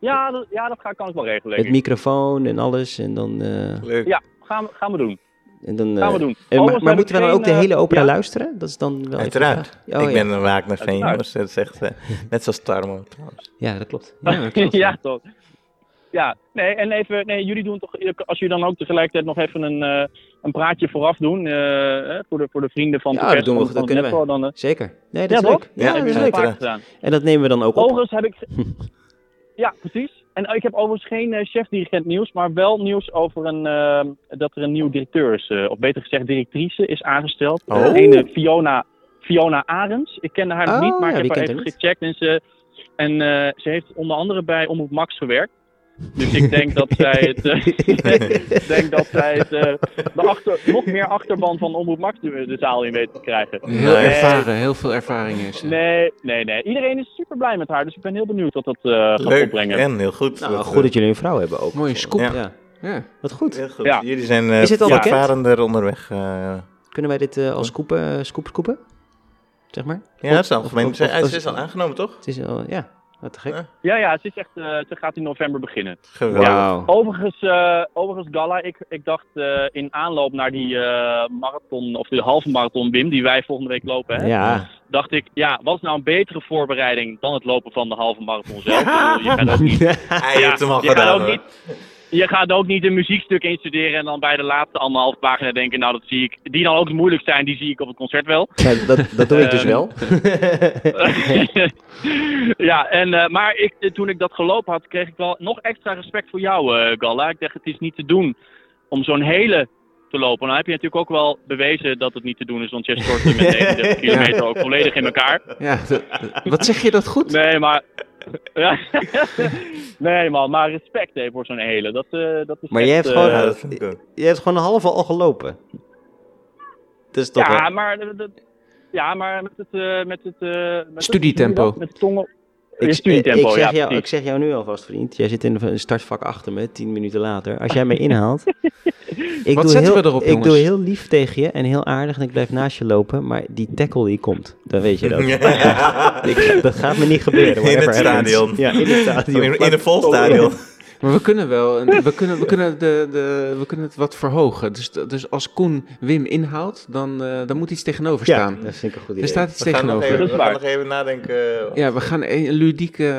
Ja, dat, ja, dat ga, kan ik wel regelen, Met microfoon en alles. En dan... eh, Leuk. Ja, gaan we, gaan we doen. en dan Gaan we eh, doen. en maar maar moeten we dan ook de hele eh, opera ja. luisteren? Dat is dan wel Uiteraard. Oh, ik ja. ben een Wagner fan, Uiteraard. jongens. Dat is echt net zoals Tarmo trouwens. Ja, dat klopt. Ja, dat klopt. (laughs) ja, toch. Ja, nee, en even, nee, jullie doen toch, als jullie dan ook tegelijkertijd nog even een, eh, een praatje vooraf doen, eh, voor, de, voor de vrienden van Ja, dat doen we, dat kunnen we. Dan, eh, Zeker. Nee, dat ja, is leuk. Ja, dat is leuk. gedaan. En dat nemen we dan ook op. Overigens heb ik. (laughs) ja, precies. En ik heb overigens geen chef-dirigent nieuws, maar wel nieuws over een, dat er een nieuw directeur is, of beter gezegd directrice, is aangesteld. Oh. Ene Fiona, Fiona Arends. Ik kende haar nog Oh, niet, maar ja, ik heb haar even gecheckt. En, ze, en ze heeft onder andere bij Omroep Max gewerkt. Dus ik denk dat zij het, eh, (laughs) ik denk dat zij het, eh, de achter, nog meer achterban van Omroep Max de, zaal in weet te krijgen. Heel Nee. ervaren, heel veel ervaring is. Nee, nee, nee. Iedereen is super blij met haar. Dus ik ben heel benieuwd wat dat eh, gaat Leuk opbrengen. en heel goed. Nou, Dat, goed dat jullie een vrouw hebben ook. Mooie scoop. Ja. Ja, Ja. wat goed. Heel goed. Ja. Jullie zijn eh Is het al bekend? voortvarender onderweg. eh. Kunnen wij dit eh, als scoepen, scoop scoepen? Zeg maar? ja, het is Of- algemeen. of- Ze of- ze is al aangenomen, toch? Het is al, ja, wat te gek. Ja. Ja, ja, ze, is echt, eh, ze gaat in november beginnen. Geweldig. Wauw. Overigens, eh, overigens Galla, ik, ik dacht eh, in aanloop naar die eh, marathon, of de halve marathon Wim, die wij volgende week lopen, hè, Ja, dacht ik, ja, wat is nou een betere voorbereiding dan het lopen van de halve marathon zelf? Je gaat ook niet, (laughs) Hij heeft hem al gedaan. ook hoor. niet, je gaat ook niet een muziekstuk instuderen en dan bij de laatste anderhalve pagina denken, nou dat zie ik, die dan ook moeilijk zijn, die zie ik op het concert wel. Ja, dat, dat doe ik dus Ehm, wel. (laughs) ja, en, eh, maar ik, toen ik dat gelopen had, kreeg ik wel nog extra respect voor jou, eh Galla. Ik dacht, het is niet te doen om zo'n hele te lopen. Nou heb je natuurlijk ook wel bewezen dat het niet te doen is, want je stort met 39 (laughs) kilometer ook volledig in elkaar. Ja, wat zeg je dat goed? Nee, maar... (laughs) Ja. nee man, maar respect hè, voor zo'n hele. Dat, eh, dat is Maar echt, jij hebt eh, gewoon, Ja, je hebt gewoon een halve al gelopen. Toch ja, wel- maar, dat- ja, maar met het... eh, met het eh, met het- Studietempo. Met tongen... Ik, studietempo, ik, zeg ja, jou, ik zeg jou nu alvast, vriend. Jij zit in een startvak achter me, tien minuten later. Als jij mij (laughs) inhaalt. ik Wat doe zetten heel, we erop, Ik jongens? doe heel lief tegen je en heel aardig en ik blijf naast je lopen. Maar die tackle die komt, dan weet je dat. (laughs) Ik- dat gaat me niet gebeuren. In het happens. stadion. Ja, in het stadion. In, in een vol stadion. Maar we kunnen wel, we kunnen, we kunnen, de, de, we kunnen het wat verhogen. Dus, dus als Koen Wim inhaalt, dan, eh dan moet iets tegenover Ja, staan. dat vind ik een goed idee. Er staat iets We gaan, tegenover. even, Dat is we gaan nog even nadenken. Ja, we gaan een ludiek eh,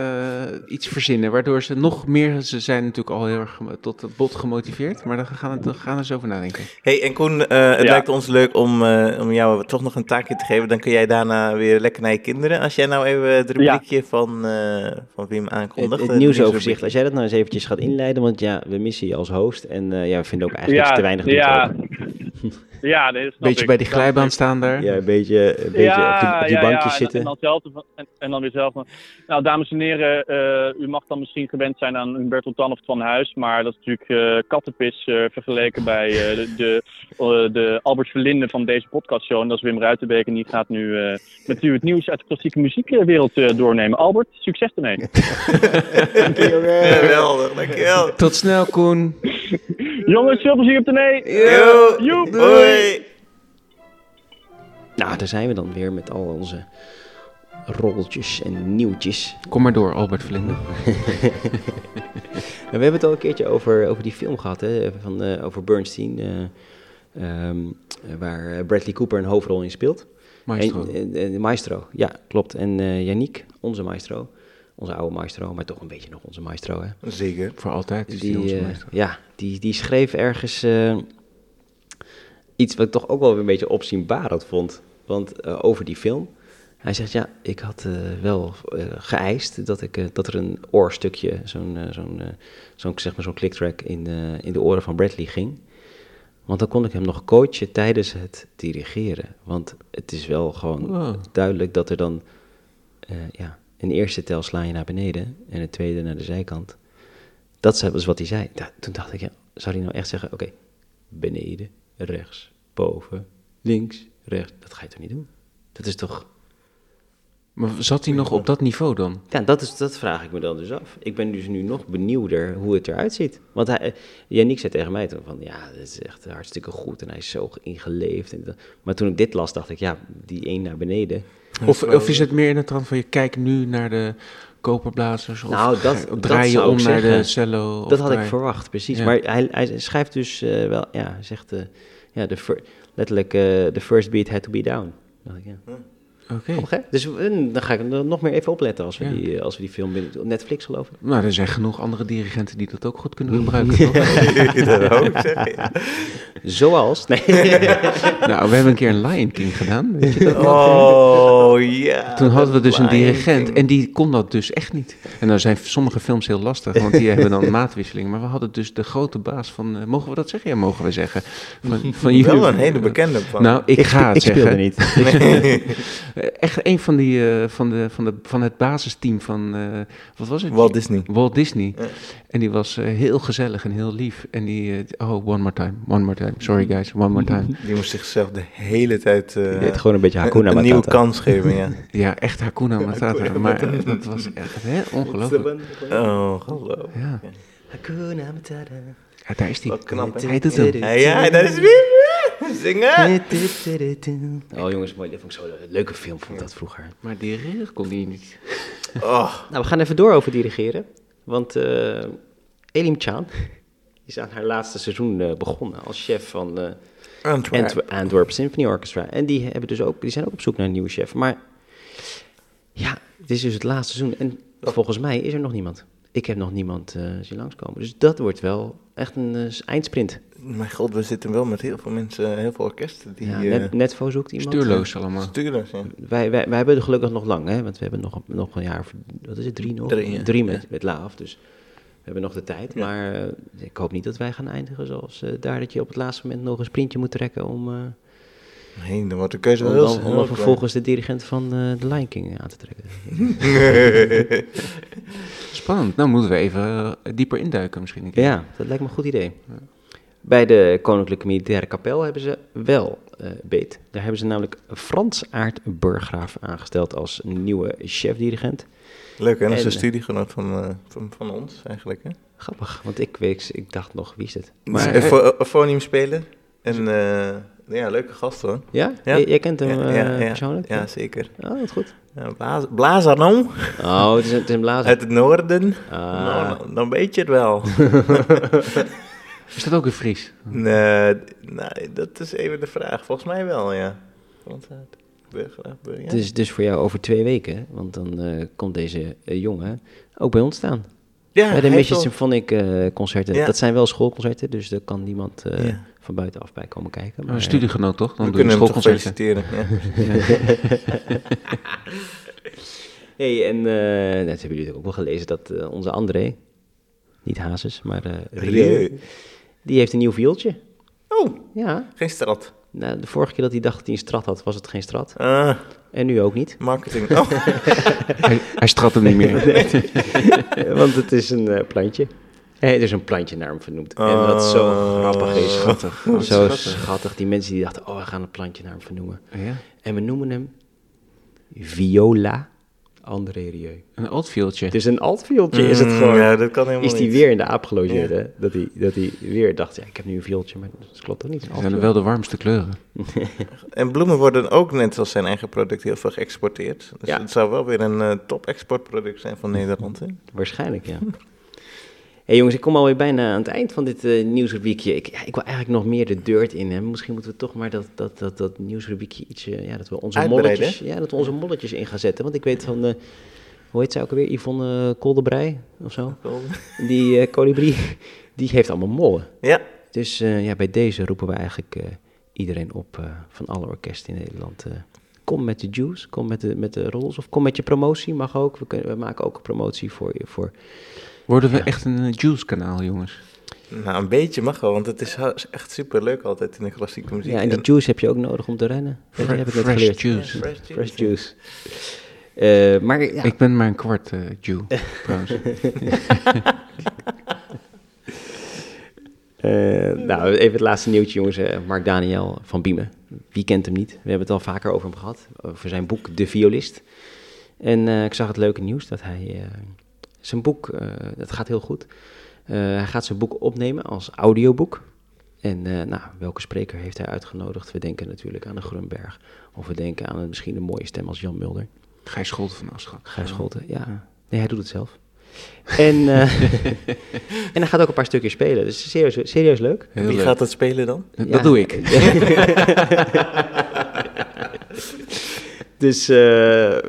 iets verzinnen, waardoor ze nog meer, ze zijn natuurlijk al heel erg tot het bot gemotiveerd, maar daar gaan we, gaan we eens over nadenken. Hey, en Koen, eh, het Ja. lijkt ons leuk om, eh, om jou toch nog een taakje te geven. Dan kun jij daarna weer lekker naar je kinderen. Als jij nou even het rubriekje van, eh, van Wim Het, aankondigt. het eh, nieuwsoverzicht, als jij dat nou eens eventjes gaat inleiden, want ja, we missen je als host en eh, ja, we vinden ook eigenlijk te weinig ja. Ja, nee, dat snap Beetje ik. bij die glijbaan staan daar. Ja, een beetje, een beetje op die, op die bankjes en- zitten. En, dan zelf, en, en dan weer zelf. Nou, dames en heren, eh, u mag dan misschien gewend zijn aan Humberto Tan of het Van Huis. Maar dat is natuurlijk eh, kattenpis eh, vergeleken bij eh, de, de, de Albert Verlinde van deze podcastshow. En dat is Wim Ruitenbeek. En die gaat nu eh, met u het nieuws uit de klassieke muziekwereld eh, doornemen. Albert, succes ermee. (laughs) Geweldig, dankjewel. Tot snel, Koen. Jongens, veel plezier op de nee. Yo, Joep. Hoi. Nou, daar zijn we dan weer met al onze rolletjes en nieuwtjes. Kom maar door, Albert Vlinde. En (laughs) we hebben het al een keertje over, over die film gehad, hè, van, eh, over Bernstein, eh, ehm, waar Bradley Cooper een hoofdrol in speelt. Maestro. En, en- en- maestro, ja, klopt. En eh Yannick, onze maestro, onze oude maestro, maar toch een beetje nog onze maestro, hè. Zeker. Voor altijd is die, Die, onze meester. ja, die, die schreef ergens eh, iets wat ik toch ook wel weer een beetje opzienbarend vond. Want eh, over die film. Hij zegt, ja, ik had eh, wel eh, geëist dat, ik, dat er een oorstukje, zo'n zo'n zo'n zeg maar zo'n clicktrack in, in de oren van Bradley ging. Want dan kon ik hem nog coachen tijdens het dirigeren. Want het is wel gewoon Wow. duidelijk dat er dan ja, een eerste tel sla je naar beneden en een tweede naar de zijkant. Dat was wat hij zei. Da- toen dacht ik, ja, zou hij nou echt zeggen, oké, beneden, rechts, boven, links, rechts. Dat ga je toch niet doen? Dat is toch... Maar zat hij nog op dat niveau dan? Ja, dat, is, dat vraag ik me dan dus af. Ik ben dus nu nog benieuwder hoe het eruit ziet. Want hij, Yannick zei tegen mij toen van, ja, dat is echt hartstikke goed en hij is zo ingeleefd. En dat- maar toen ik dit las, dacht ik, ja, die één naar beneden. Of, of is het meer in de trant van je kijkt nu naar de koperblazers? Of Nou, dat- (laughs) draai je om naar de cello? Dat had ik verwacht, precies. Ja. Maar hij, hij schrijft dus eh, wel, ja, hij zegt eh, ja, de letterlijk, eh the first beat had to be down. Dacht ik, ja. Oké. Dus eh, dan ga ik er nog meer even opletten als we, Ja. die, eh, als we die film binnen, op Netflix geloven. Nou, er zijn genoeg andere dirigenten die dat ook goed kunnen gebruiken, dat (laughs) ook, zeg. Zoals, nee. (laughs) nou, we hebben een keer een Lion King gedaan, weet je dat? Oh, ja. Toen hadden we dus een dirigent King. en die kon dat dus echt niet. En dan zijn sommige films heel lastig, want die (laughs) hebben dan maatwisseling. Maar we hadden dus de grote baas van, eh, mogen we dat zeggen? Ja, mogen we zeggen. Van, van jullie- Wel een hele bekende van. Nou, ik, ga het ik speelde zeggen. niet. Eh, Echt een van, die, eh, van, de, van, de, van het basisteam van, eh, wat was het? Walt Disney. Walt Disney. Ja. En die was eh, heel gezellig en heel lief. En die, oh, one more time, one more time. Sorry guys, one more time. Die moest zichzelf de hele tijd eh, Die deed gewoon een beetje een, Hakuna een nieuwe Matata. kans geven, ja. (laughs) Ja, echt Hakuna (laughs) Matata. Maar (laughs) dat was echt hè, ongelooflijk. Oh, geloof. Ja. Hakuna Matata. ja, daar is hij. Wat knap? Hij doet hem. Ja, ja, dat is weer (laughs) zingen. Oh jongens, mooi. Dat vond ik zo een leuke film, vond ik dat vroeger. Maar die rug kon die niet. Oh, Nou, we gaan even door over dirigeren. Want eh Elim Chan is aan haar laatste seizoen eh, begonnen als chef van eh Antwerp. Antwer- Antwerp Symphony Orchestra. En die, hebben dus ook, die zijn ook op zoek naar een nieuwe chef. Maar ja, het is dus het laatste seizoen. En volgens mij is er nog niemand. Ik heb nog niemand eh zien langskomen. Dus dat wordt wel echt een eh, eindsprint. Mijn god, we zitten wel met heel veel mensen, heel veel orkesten die Ja, eh, Net, Netvo zoekt iemand. Stuurloos allemaal. stuurloos zijn. Wij, wij, wij hebben er gelukkig nog lang, hè? Want we hebben nog, nog een jaar, of- wat is het, drie nog? Drie, ja. met, met Laaf, dus we hebben nog de tijd. Ja. Maar eh, ik hoop niet dat wij gaan eindigen zoals eh, daar, dat je op het laatste moment nog een sprintje moet trekken om, eh, Nee, dan wordt de keuze om, wel dan, heel om dan vervolgens de dirigent van eh, de Lion King aan te trekken. (laughs) Spannend. Nou moeten we even eh, dieper induiken misschien. een keer. Ja, dat lijkt me een goed idee. Bij de Koninklijke Militaire Kapel hebben ze wel eh, beet. Daar hebben ze namelijk Frans Aert Burggraaf aangesteld als nieuwe chef-dirigent. Leuk, hè? Dat is En, een eh, studiegenoot van, eh, van, van ons eigenlijk, hè? Grappig, want ik, weet, ik dacht nog, wie is het? Maar, eh, een phonium spelen. En eh, ja, leuke gast hoor. Ja? Ja. J- jij kent hem ja, eh, ja, persoonlijk? Ja, zeker. Oh, wat goed. Ja, Blaas, Oh, het is een, het is een blazer. uit het noorden. Ah. Nou, dan, dan weet je het wel. (laughs) Is dat ook een Fries? nee, nee, dat is even de vraag. Volgens mij wel, ja. Want, eh, Burger, Burger, ja. Dus, dus voor jou over twee weken, want dan eh, komt deze jongen ook bij ons staan. Ja, bij de Mission Symphonic eh, concerten. Ja. Dat zijn wel schoolconcerten, dus daar kan niemand eh, Ja. van buitenaf bij komen kijken. Maar een studiegenoot toch? Dan We kunnen hem toch schoolconcerten. feliciteren. Ja. (laughs) hey, en eh, net hebben jullie ook wel gelezen dat eh, onze André, niet Hazes, maar eh Rieu, Rieu. die heeft een nieuw viooltje. Oh, Ja, geen strat. Nou, de vorige keer dat hij dacht dat hij een strat had, was het geen strat. Ah, En nu ook niet. marketing. (laughs) Oh, Hij, hij strat hem niet meer. (laughs) Want het is een eh, plantje. Eh, er is een plantje naar hem vernoemd. En wat zo Oh. grappig is. Schattig. Zo Schattig. schattig. Die mensen die dachten, oh, we gaan een plantje naar hem vernoemen. Ja. En we noemen hem Viola André Rieu. Een altviooltje. Het is een altviooltje, is het Mm, gewoon. Ja, dat kan helemaal is die weer in de aap gelogeerd, hè? Dat hij, dat hij weer dacht, ja, ik heb nu een viooltje, maar dat klopt toch niet? Dat zijn wel de warmste kleuren. (laughs) En bloemen worden ook net als zijn eigen product heel veel geëxporteerd. Dus Ja. het zou wel weer een eh, top-exportproduct zijn van Nederland. Hè? Waarschijnlijk, ja. Hey jongens, ik kom alweer bijna aan het eind van dit eh, nieuwsrubriekje. Ik, ja, ik wil eigenlijk nog meer de dirt in hebben. Misschien moeten we toch maar dat, dat, dat, dat nieuwsrubriekje ietsje... Ja, dat we onze Uitbreiden, molletjes, ja, dat we onze molletjes in gaan zetten. Want ik weet van... eh, hoe heet ze ook alweer? Yvonne uh, Koldebrei of zo? (laughs) Die eh kolibrie, die heeft allemaal mollen. Ja, Dus eh, ja, bij deze roepen we eigenlijk eh, iedereen op eh, van alle orkesten in Nederland. eh, kom met de juice, kom met de, met de rolls of kom met je promotie, mag ook. We, kunnen, we maken ook een promotie voor je. Voor, Worden we Ja. echt een eh, Juice-kanaal, jongens? nou een beetje mag wel, want het is echt super leuk altijd in de klassieke muziek. ja, en die juice heb je ook nodig om te rennen. Dat Fre- heb ik fresh geleerd. juice. Ja, fresh juice. Fresh juice. Eh, maar ja, Ik ben maar een kwart eh Jew, (laughs) trouwens. Eh, nou, even het laatste nieuwtje, jongens. Eh, Mark Daniel van Biemen. Wie kent hem niet? We hebben het al vaker over hem gehad. Over zijn boek De Violist. En eh, ik zag het leuke nieuws dat hij eh, zijn boek, eh, dat gaat heel goed. Eh, hij gaat zijn boek opnemen als audioboek. En eh, nou, welke spreker heeft hij uitgenodigd? We denken natuurlijk aan de Grunberg. Of we denken aan een, misschien een mooie stem als Jan Mulder. Gijs Scholten van Aschat. Gijs Scholten, ja. Nee, hij doet het zelf. En, eh, (laughs) en hij gaat ook een paar stukjes spelen. Dus serieus, serieus leuk. Heel Wie leuk. gaat dat spelen dan? Dat doe ik. (laughs) (laughs) dus, eh,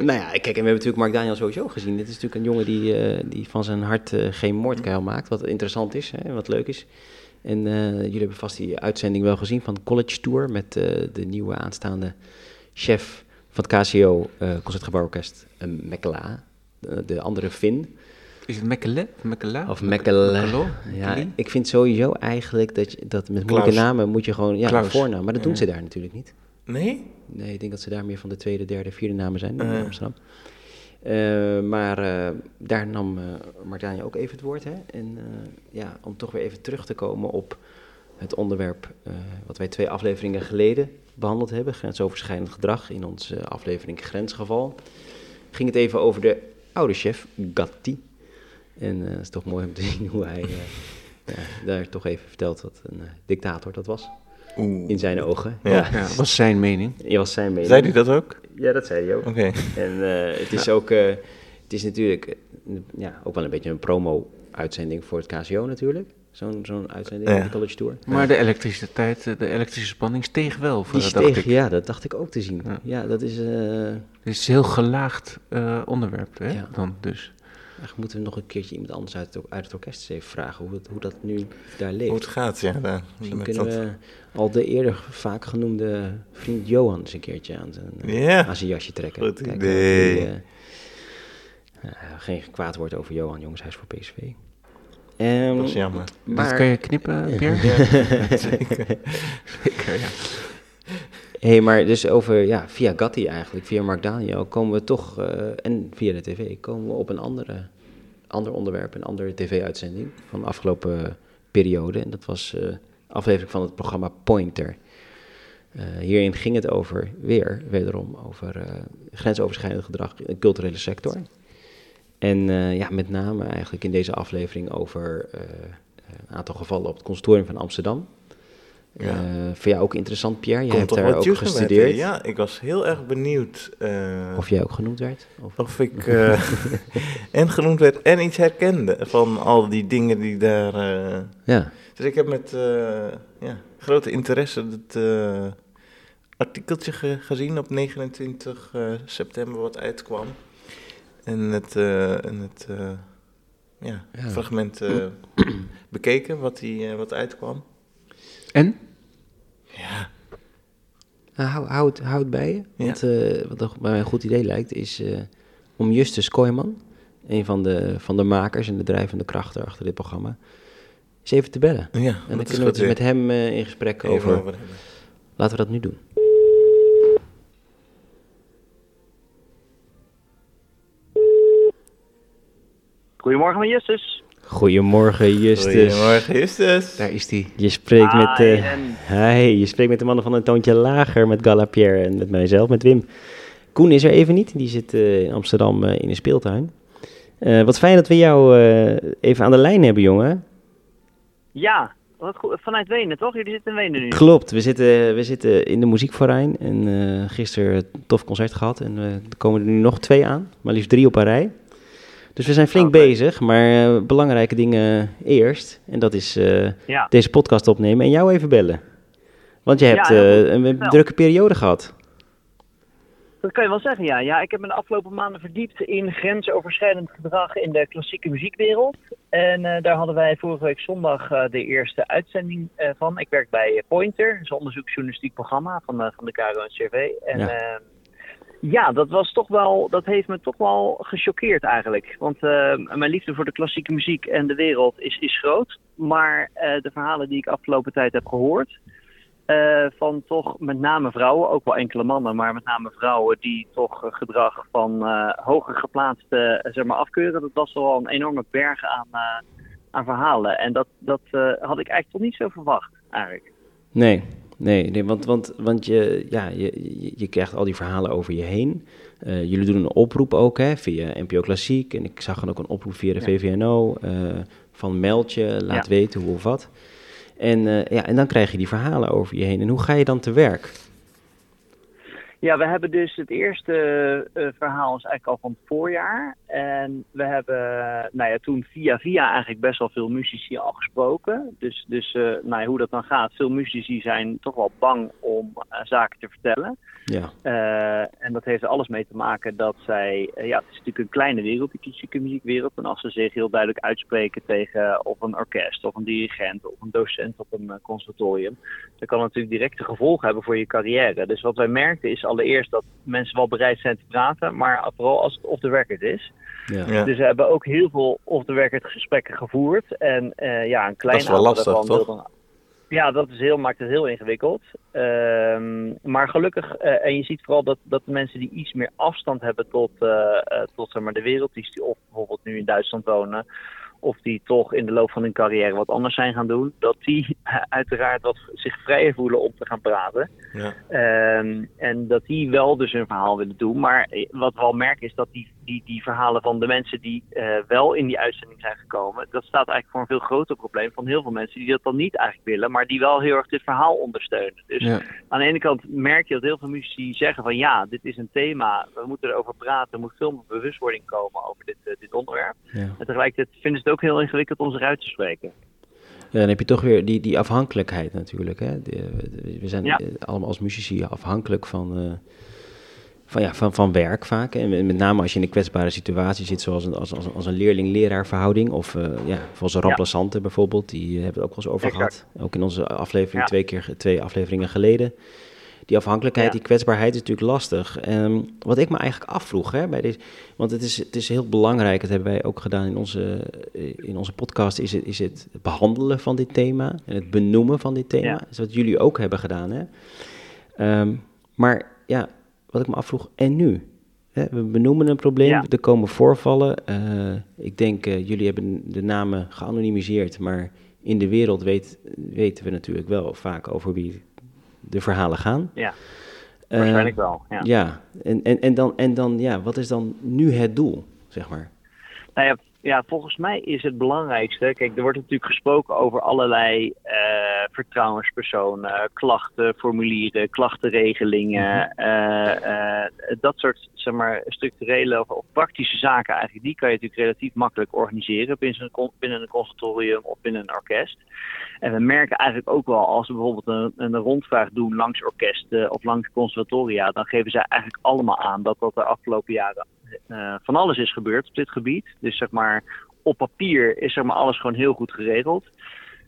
nou ja, kijk, en we hebben natuurlijk Mark Daniel sowieso gezien. Dit is natuurlijk een jongen die, eh, die van zijn hart eh, geen moordkuil maakt. Wat interessant is en wat leuk is. En jullie hebben vast die uitzending wel gezien van College Tour met de nieuwe aanstaande chef van het KCO Concertgebouworkest Mekela. De, de, andere Finn. Is het Mekele? Mekela? Of Mekele. Ja, ik vind sowieso eigenlijk dat, je, dat met moeilijke namen moet je gewoon... Ja, voornaam. Maar dat doen ze daar natuurlijk niet. Nee? Nee, ik denk dat ze daar meer van de tweede, derde, vierde namen zijn in Amsterdam. Uh, maar uh, daar nam uh, Martijn ook even het woord. Hè? En ja, om toch weer even terug te komen op het onderwerp wat wij twee afleveringen geleden behandeld hebben, grensoverschrijdend gedrag in onze aflevering Grensgeval, ging het even over de oude chef Gatti. En het is toch mooi om te zien hoe hij ja, daar toch even vertelt wat een dictator dat was. Oeh. In zijn ogen. Ja. ja. ja. was zijn mening. Ja, was zijn mening. Zei hij dat ook? Ja, dat zei hij ook. Oké. En uh, het is ook, uh, het is natuurlijk ja, ook wel een beetje een promo-uitzending voor het KCO natuurlijk. Zo'n zo'n uitzending, ja. de College Tour. Maar de elektriciteit, de elektrische spanning steeg wel. Die steeg, ik. ja, dat dacht ik ook te zien. Ja, dat is... Uh, het is een heel gelaagd onderwerp, hè, dan dus. Eigenlijk moeten we nog een keertje iemand anders uit het, uit het orkest even vragen hoe, het, hoe dat nu daar leeft. Hoe het gaat, ja. Daar, Misschien kunnen we al de eerder vaak genoemde vriend Johan eens een keertje aan zijn, yeah. aan zijn jasje trekken. Goed Kijken idee. Die, uh, geen kwaad woord over Johan, jongens, hij is voor PSV. Um, dat is jammer. Maar... Dat kan je knippen, Pierre? (laughs) ja, (laughs) zeker. zeker, ja. Hey, maar dus over, ja, via Gatti eigenlijk, via Mark Daniel, komen we toch, uh, en via de tv, komen we op een andere, ander onderwerp, een andere tv-uitzending van de afgelopen periode. En dat was uh, aflevering van het programma Pointer. Uh, hierin ging het over, weer, wederom, over grensoverschrijdend gedrag in de culturele sector. En ja, met name eigenlijk in deze aflevering over een aantal gevallen op het consortium van Amsterdam. Ja. voor jou ook interessant, Pierre? Je hebt daar ook gestudeerd. ja, ik was heel erg benieuwd. of jij ook genoemd werd? Of, of ik (laughs) en genoemd werd en iets herkende van al die dingen die daar... ja. Dus ik heb met ja, grote interesse het artikeltje ge gezien op 29 uh, september wat uitkwam. En het, uh, en het ja, ja. fragment (clears throat) bekeken wat, die, wat uitkwam. En? Ja. Nou, hou, hou, het, hou het bij je. Ja. Want wat bij mij een goed idee lijkt is om Justus Kooijman, een van de, van de makers en de drijvende krachten achter dit programma eens even te bellen. Ja, en dan kunnen we dus met hem uh, in gesprek over. over Laten we dat nu doen. Goedemorgen, Justus. Goedemorgen, Justus. Goedemorgen, Justus. Daar is hij. Je spreekt met, uh, hi, je spreekt met de mannen van een toontje lager, met Galapierre en met mijzelf, met Wim. Koen is er even niet, die zit uh, in Amsterdam uh, in een speeltuin. wat fijn dat we jou even aan de lijn hebben, jongen. Ja, wat goed. vanuit Wenen toch? Jullie zitten in Wenen nu. Klopt, we zitten, we zitten in de muziekverein en uh, gisteren een tof concert gehad en uh, er komen er nu nog twee aan, maar liefst drie op een rij. Dus we zijn flink okay. bezig, maar uh, belangrijke dingen eerst. En dat is ja. deze podcast opnemen en jou even bellen. Want je hebt ja, een, drukke periode gehad. Dat kan je wel zeggen, ja. ja. Ik heb me de afgelopen maanden verdiept in grensoverschrijdend gedrag in de klassieke muziekwereld. En daar hadden wij vorige week zondag de eerste uitzending van. Ik werk bij Pointer, een onderzoeksjournalistiek programma van, van de KRO en CV. En ja. Ja. dat was toch wel, dat heeft me toch wel gechoqueerd eigenlijk. Want ehm, mijn liefde voor de klassieke muziek en de wereld is, is groot. Maar de verhalen die ik afgelopen tijd heb gehoord, uh, van toch met name vrouwen, ook wel enkele mannen, maar met name vrouwen die toch gedrag van hoger geplaatste zeg maar afkeuren. Dat was wel een enorme berg aan, aan verhalen. En dat, dat had ik eigenlijk toch niet zo verwacht, eigenlijk. Nee, nee, nee want, want, want je, ja, je, je krijgt al die verhalen over je heen. jullie doen een oproep ook hè, via NPO Klassiek. En ik zag dan ook een oproep via de VVNO van meld je, laat ja. weten hoe of wat. En, uh, ja, en dan krijg je die verhalen over je heen. En hoe ga je dan te werk? Ja, we hebben dus het eerste verhaal is eigenlijk al van het voorjaar. En we hebben nou ja, toen via via eigenlijk best wel veel muzici al gesproken. Dus, dus uh, nou ja, hoe dat dan gaat. Veel muzici zijn toch wel bang om uh, zaken te vertellen. Ja. Uh, en dat heeft er alles mee te maken dat zij... ja, het is natuurlijk een kleine wereld, die klassieke muziekwereld. En als ze zich heel duidelijk uitspreken tegen of een orkest of een dirigent of een docent op een conservatorium... dan kan het natuurlijk directe gevolgen hebben voor je carrière. Dus wat wij merkten is allereerst dat mensen wel bereid zijn te praten, maar vooral als het off the record is. Ja. Ja. Dus we hebben ook heel veel off the record gesprekken gevoerd. En uh, ja, een klein Dat is wel aantal lastig, toch? wilde- Ja, dat is heel, maakt het heel ingewikkeld. Ehm, maar gelukkig, eh, en je ziet vooral dat, dat de mensen die iets meer afstand hebben tot, eh, eh, tot zeg maar, de wereld, die die of bijvoorbeeld nu in Duitsland wonen, of die toch in de loop van hun carrière wat anders zijn gaan doen, dat die (laughs) uiteraard wat zich vrijer voelen om te gaan praten. Ja. Ehm, en dat die wel dus hun verhaal willen doen. Maar eh, wat we al merken is dat die, die, die verhalen van de mensen die eh, wel in die uitzending zijn gekomen, dat staat eigenlijk voor een veel groter probleem van heel veel mensen die dat dan niet eigenlijk willen, maar die wel heel erg dit verhaal ondersteunen. Dus Ja. aan de ene kant merk je dat heel veel muzici zeggen van ja, dit is een thema, we moeten erover praten, er moet veel meer bewustwording komen over dit, eh, dit onderwerp. Ja. En tegelijkertijd vinden ze het ook heel ingewikkeld om zich uit te spreken. Ja, dan heb je toch weer die, die afhankelijkheid natuurlijk. Hè? We zijn Ja. allemaal als muzici afhankelijk van, eh, van, ja, van, van werk vaak. En met name als je in een kwetsbare situatie zit, zoals een, als, als, als een leerling-leraar verhouding. Of uh, ja, zoals een remplaçante bijvoorbeeld, die hebben we het ook wel eens over Exact. gehad. Ook in onze aflevering, Ja. twee, keer, twee afleveringen geleden. Die afhankelijkheid, Ja. die kwetsbaarheid is natuurlijk lastig. Ehm, wat ik me eigenlijk afvroeg, hè, bij deze, want het is, het is heel belangrijk, dat hebben wij ook gedaan in onze, eh, in onze podcast, is het, is het behandelen van dit thema en het benoemen van dit thema. Dat is wat jullie ook hebben gedaan. Hè? Ehm, maar ja, wat ik me afvroeg, en nu? Hè, we benoemen een probleem, Ja. er komen voorvallen. Eh, ik denk, eh, jullie hebben de namen geanonimiseerd, maar in de wereld weet, weten we natuurlijk wel vaak over wie de verhalen gaan. Ja, Eh, waarschijnlijk wel. Ja. ja, en, en, en, dan, en dan, ja, wat is dan nu het doel, zeg maar? Nou ja, ja, volgens mij is het belangrijkste. Kijk, er wordt natuurlijk gesproken over allerlei eh, vertrouwenspersonen, klachten, formulieren, klachtenregelingen. eh, eh, dat soort zeg maar, structurele of, of praktische zaken eigenlijk, die kan je natuurlijk relatief makkelijk organiseren binnen een, binnen een conservatorium of binnen een orkest. En we merken eigenlijk ook wel, als we bijvoorbeeld een, een rondvraag doen langs orkesten of langs conservatoria, dan geven zij eigenlijk allemaal aan dat dat de afgelopen jaren eh, van alles is gebeurd op dit gebied. Dus zeg maar, op papier is zeg maar alles gewoon heel goed geregeld.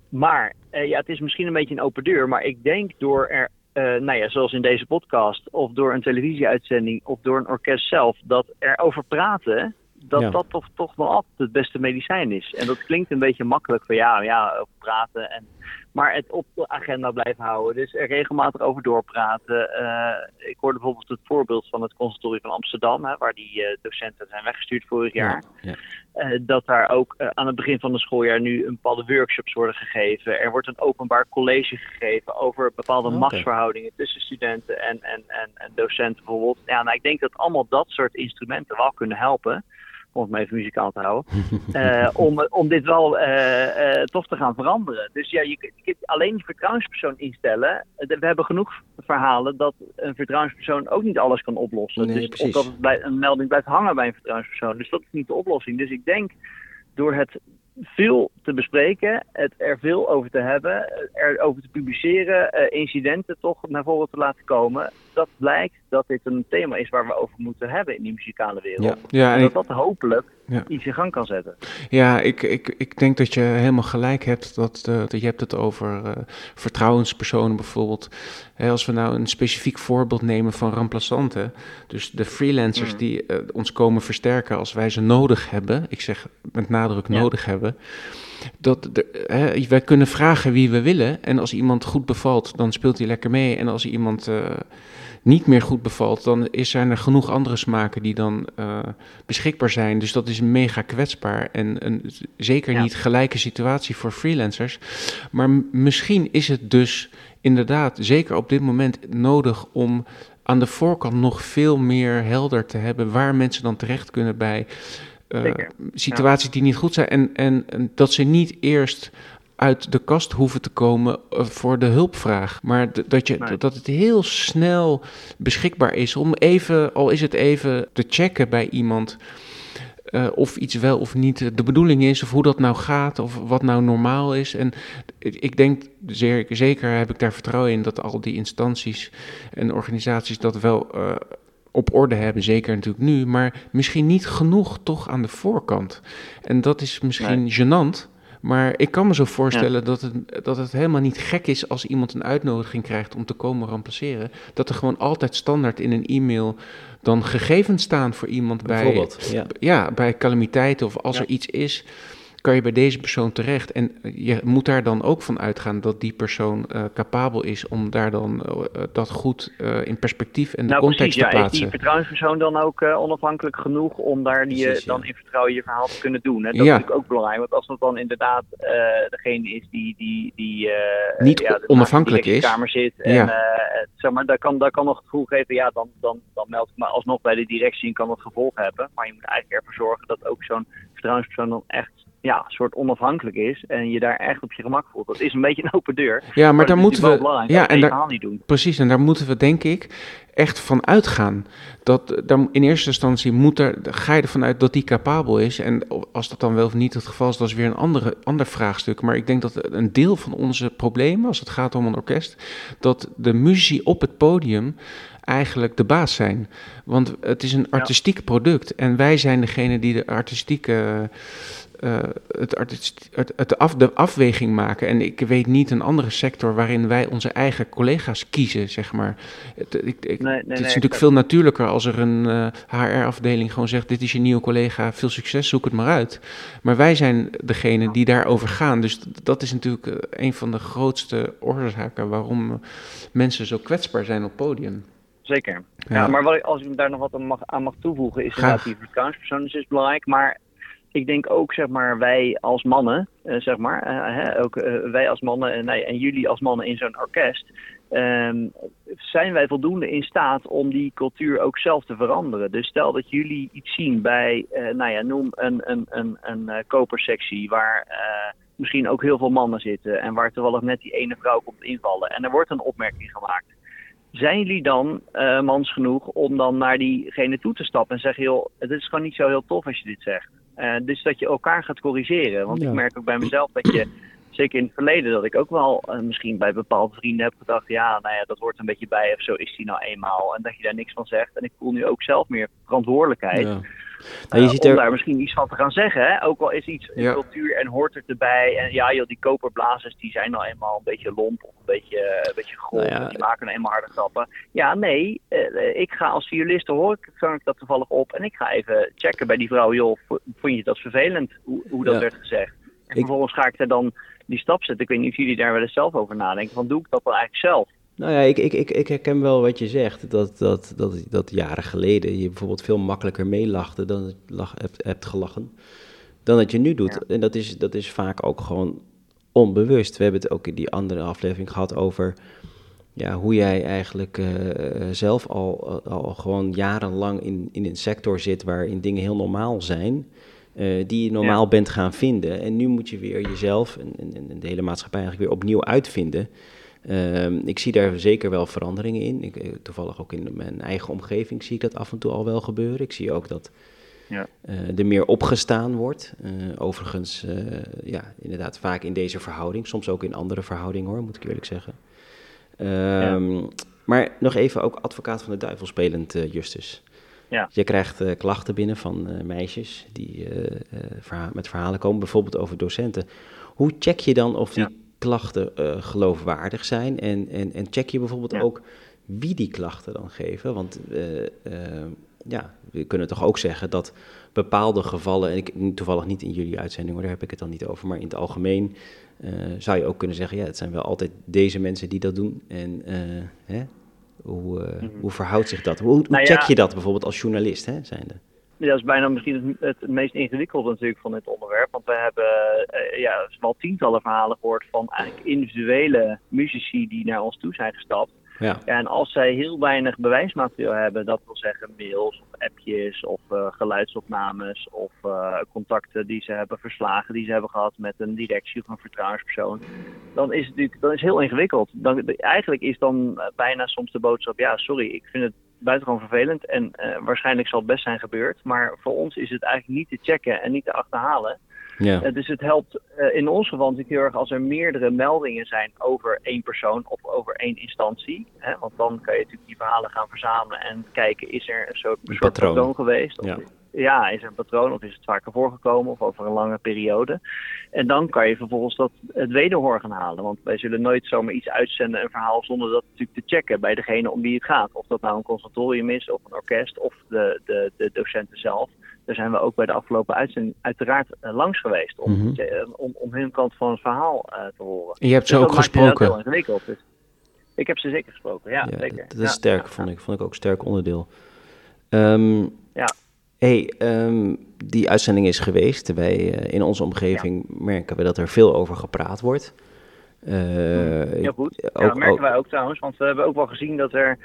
Maar eh, ja, het is misschien een beetje een open deur, maar ik denk door er, eh, nou ja, zoals in deze podcast, of door een televisieuitzending, of door een orkest zelf, dat er over praten, dat Ja. dat toch, toch wel altijd het beste medicijn is. En dat klinkt een beetje makkelijk van ja, ja, over praten. En, maar het op de agenda blijven houden. Dus er regelmatig over doorpraten. Eh, ik hoorde bijvoorbeeld het voorbeeld van het conservatorium van Amsterdam, hè, waar die eh, docenten zijn weggestuurd vorig jaar. Ja, Eh, dat daar ook aan het begin van het schooljaar nu een bepaalde workshops worden gegeven. Er wordt een openbaar college gegeven over bepaalde machtsverhoudingen tussen studenten en, en, en, en docenten bijvoorbeeld. Ja, nou, ik denk dat allemaal dat soort instrumenten wel kunnen helpen. Om het even muzikaal te houden. (laughs) eh, om, om dit wel eh, toch te gaan veranderen. Dus ja, je, kunt- je kunt alleen die vertrouwenspersoon instellen. We hebben genoeg verhalen dat een vertrouwenspersoon ook niet alles kan oplossen. Nee, dus, of dat het een melding blijft hangen bij een vertrouwenspersoon. Dus dat is niet de oplossing. Dus ik denk door het veel te bespreken, het er veel over te hebben, er over te publiceren, incidenten toch naar voren te laten komen, dat blijkt dat dit een thema is waar we over moeten hebben in die muzikale wereld. Ja. Ja, En dat dat hopelijk Ja. iets in gang kan zetten. ja ik, ik, ik denk dat je helemaal gelijk hebt. Dat, eh, dat je hebt het over eh, vertrouwenspersonen bijvoorbeeld. Hè, als we nou een specifiek voorbeeld nemen van remplaçanten. Dus de freelancers Mm. die eh, ons komen versterken als wij ze nodig hebben. Ik zeg met nadruk Ja. nodig hebben. Dat de, hè, wij kunnen vragen wie we willen. En als iemand goed bevalt, dan speelt hij lekker mee. En als iemand eh, niet meer goed bevalt, dan is, zijn er genoeg andere smaken die dan eh, beschikbaar zijn. Dus dat is mega kwetsbaar. En een zeker Ja. niet gelijke situatie voor freelancers. Maar misschien is het dus inderdaad, zeker op dit moment, nodig om aan de voorkant nog veel meer helder te hebben waar mensen dan terecht kunnen bij eh, situaties die niet goed zijn. En, en, en dat ze niet eerst uit de kast hoeven te komen eh, voor de hulpvraag. Maar dat, je, Nee. dat het heel snel beschikbaar is om even, al is het even te checken bij iemand. eh, of iets wel of niet de bedoeling is, of hoe dat nou gaat, of wat nou normaal is. En ik denk, zeer, zeker heb ik daar vertrouwen in dat al die instanties en organisaties dat wel uh, op orde hebben, zeker natuurlijk nu, maar misschien niet genoeg toch aan de voorkant. En dat is misschien nee. gênant. Maar ik kan me zo voorstellen dat, het, dat het helemaal niet gek is als iemand een uitnodiging krijgt om te komen remplaceren. Dat er gewoon altijd standaard in een e-mail dan gegevens staan voor iemand bij, ja. ja. bij calamiteiten of als er iets is kan je bij deze persoon terecht. En je moet daar dan ook van uitgaan dat die persoon uh, capabel is om daar dan uh, dat goed uh, in perspectief en de nou, context precies, te ja. plaatsen. Is die vertrouwenspersoon dan ook onafhankelijk genoeg om daar die, Precies, dan ja. in vertrouwen je verhaal te kunnen doen? Hè? Dat Ja. is natuurlijk ook belangrijk, want als dat dan inderdaad degene is die, die, die Niet ja, de- onafhankelijk in de is. kamer zit en Ja. eh, zeg maar, daar kan, daar kan nog het gevoel geven, ja, dan, dan, dan meld ik me alsnog bij de directie en kan dat gevolg hebben. Maar je moet eigenlijk ervoor zorgen dat ook zo'n vertrouwenspersoon dan echt ja, een soort onafhankelijk is en je daar echt op je gemak voelt. Dat is een beetje een open deur. Ja, maar daar moeten we. Ja, en daar, niet doen. Precies, en daar moeten we denk ik echt van uitgaan. Dat daar, in eerste instantie moet er, ga je ervan uit dat die capabel is. En als dat dan wel of niet het geval is, dat is weer een andere, ander vraagstuk. Maar ik denk dat een deel van onze problemen, als het gaat om een orkest, dat de muzici op het podium eigenlijk de baas zijn. Want het is een artistiek product en wij zijn degene die de artistieke eh, het, artiest- het, het af, de afweging maken. En ik weet niet een andere sector waarin wij onze eigen collega's kiezen, zeg maar. Het, ik, ik- Nee, nee, het is nee, natuurlijk veel natuurlijker als er een HR-afdeling gewoon zegt: Dit is je nieuwe collega, veel succes, zoek het maar uit. Maar wij zijn degene die daarover gaan. Dus dat is natuurlijk eh, een van de grootste oorzaken waarom eh, mensen zo kwetsbaar zijn op podium. Zeker. Ja. Ja. maar wat ik, als ik daar nog wat aan mag, aan mag toevoegen, is Graag. inderdaad die vertrouwenspersoon is dus belangrijk. Maar ik denk ook, zeg maar, wij als mannen, eh, zeg maar, eh, hè, ook eh, wij als mannen en, en jullie als mannen in zo'n orkest, ehm, zijn wij voldoende in staat om die cultuur ook zelf te veranderen. Dus stel dat jullie iets zien bij, nou ja, noem een, een, een, een kopersectie waar misschien ook heel veel mannen zitten en waar toevallig net die ene vrouw komt invallen en er wordt een opmerking gemaakt zijn jullie dan eh, mans genoeg om dan naar diegene toe te stappen en zeggen, joh, het is gewoon niet zo heel tof als je dit zegt. Eh, dus dat je elkaar gaat corrigeren. Want Ja. ik merk ook bij mezelf dat je, zeker in het verleden, dat ik ook wel eh, misschien bij bepaalde vrienden heb gedacht, ja, nou ja, dat hoort een beetje bij of zo is die nou eenmaal. En dat je daar niks van zegt. En ik voel nu ook zelf meer verantwoordelijkheid. Ja. Eh, Nou, je ziet om er, daar misschien iets van te gaan zeggen. Hè? Ook al is iets in Ja. cultuur en hoort het erbij. En ja, joh, die koperblazers die zijn nou eenmaal een beetje lomp of een beetje, een beetje grof. Nou ja, die maken nou eenmaal harde grappen. Ja, nee, eh, ik ga als violist, hoor ik, vang ik dat toevallig op. En ik ga even checken bij die vrouw, joh, vo- vond je dat vervelend, hoe, hoe dat Ja. werd gezegd? En Ik- vervolgens ga ik er dan die stap zetten. Ik weet niet of jullie daar wel eens zelf over nadenken. Van doe ik dat dan eigenlijk zelf? Nou ja, ik, ik, ik, ik herken wel wat je zegt. Dat, dat, dat, dat jaren geleden je bijvoorbeeld veel makkelijker meelachte dan het lach, hebt, hebt gelachen. Dan dat je nu doet. En dat is, dat is vaak ook gewoon onbewust. We hebben het ook in die andere aflevering gehad over ja, hoe jij eigenlijk eh, zelf al, al gewoon jarenlang in, in een sector zit waarin dingen heel normaal zijn. eh, die je normaal bent gaan vinden. En nu moet je weer jezelf en, en, en de hele maatschappij eigenlijk weer opnieuw uitvinden. Ehm, ik zie daar zeker wel veranderingen in. Ik, eh, toevallig ook in mijn eigen omgeving zie ik dat af en toe al wel gebeuren. Ik zie ook dat Ja. eh, er meer opgestaan wordt. Eh, overigens, ja, inderdaad vaak in deze verhouding. Soms ook in andere verhoudingen hoor, moet ik eerlijk zeggen. Ehm, Maar nog even ook advocaat van de duivel spelend, Justus. Ja. Je krijgt klachten binnen van meisjes die verha- met verhalen komen, bijvoorbeeld over docenten. Hoe check je dan of die. Klachten eh, geloofwaardig zijn? En, en, en check je bijvoorbeeld Ja. ook wie die klachten dan geven? Want eh, eh, ja, we kunnen toch ook zeggen dat bepaalde gevallen, en ik toevallig niet in jullie uitzending, hoor, daar heb ik het dan niet over, maar in het algemeen eh, zou je ook kunnen zeggen, ja, het zijn wel altijd deze mensen die dat doen. En hè, hoe, eh, hoe verhoudt zich dat? Hoe, hoe Mhm. Nou check ja. je dat bijvoorbeeld als journalist, hè, zijnde? Dat is bijna misschien het, het meest ingewikkelde natuurlijk van dit onderwerp. Want we hebben eh, ja, wel tientallen verhalen gehoord van eigenlijk individuele muzici die naar ons toe zijn gestapt. Ja. Ja, en als zij heel weinig bewijsmateriaal hebben, dat wil zeggen mails of appjes of eh, geluidsopnames of eh, contacten die ze hebben verslagen, die ze hebben gehad met een directie of een vertrouwenspersoon, dan is het natuurlijk dan is heel ingewikkeld. Dan, eigenlijk is dan bijna soms de boodschap, ja sorry, ik vind het buitengewoon vervelend en eh, waarschijnlijk zal het best zijn gebeurd. Maar voor ons is het eigenlijk niet te checken en niet te achterhalen. Ja. Eh, dus het helpt eh, in ons geval natuurlijk heel erg als er meerdere meldingen zijn over één persoon of over één instantie. Hè? Want dan kan je natuurlijk die verhalen gaan verzamelen en kijken, is er een soort, een soort patroon. patroon geweest? Of, Ja. Ja, is er een patroon of is het vaker voorgekomen of over een lange periode? En dan kan je vervolgens dat het wederhoor gaan halen. Want wij zullen nooit zomaar iets uitzenden, een verhaal, zonder dat natuurlijk te checken bij degene om wie het gaat. Of dat nou een conservatorium is, of een orkest, of de, de, de docenten zelf. Daar zijn we ook bij de afgelopen uitzending uiteraard eh, langs geweest. Om, Mhm. eh, om, om hun kant van het verhaal eh, te horen. En je hebt ze Dus ook gesproken. heel ingewikkeld. Dus ik heb ze zeker gesproken, ja, Ja, zeker. dat is Ja, sterk, ja, vond, ik, vond ik ook een sterk onderdeel. Ehm, Ja. Hey, ehm, die uitzending is geweest. Wij, eh, in onze omgeving merken we dat er veel over gepraat wordt. Heel goed. ja, dat merken ook- wij ook trouwens. Want we hebben ook wel gezien dat er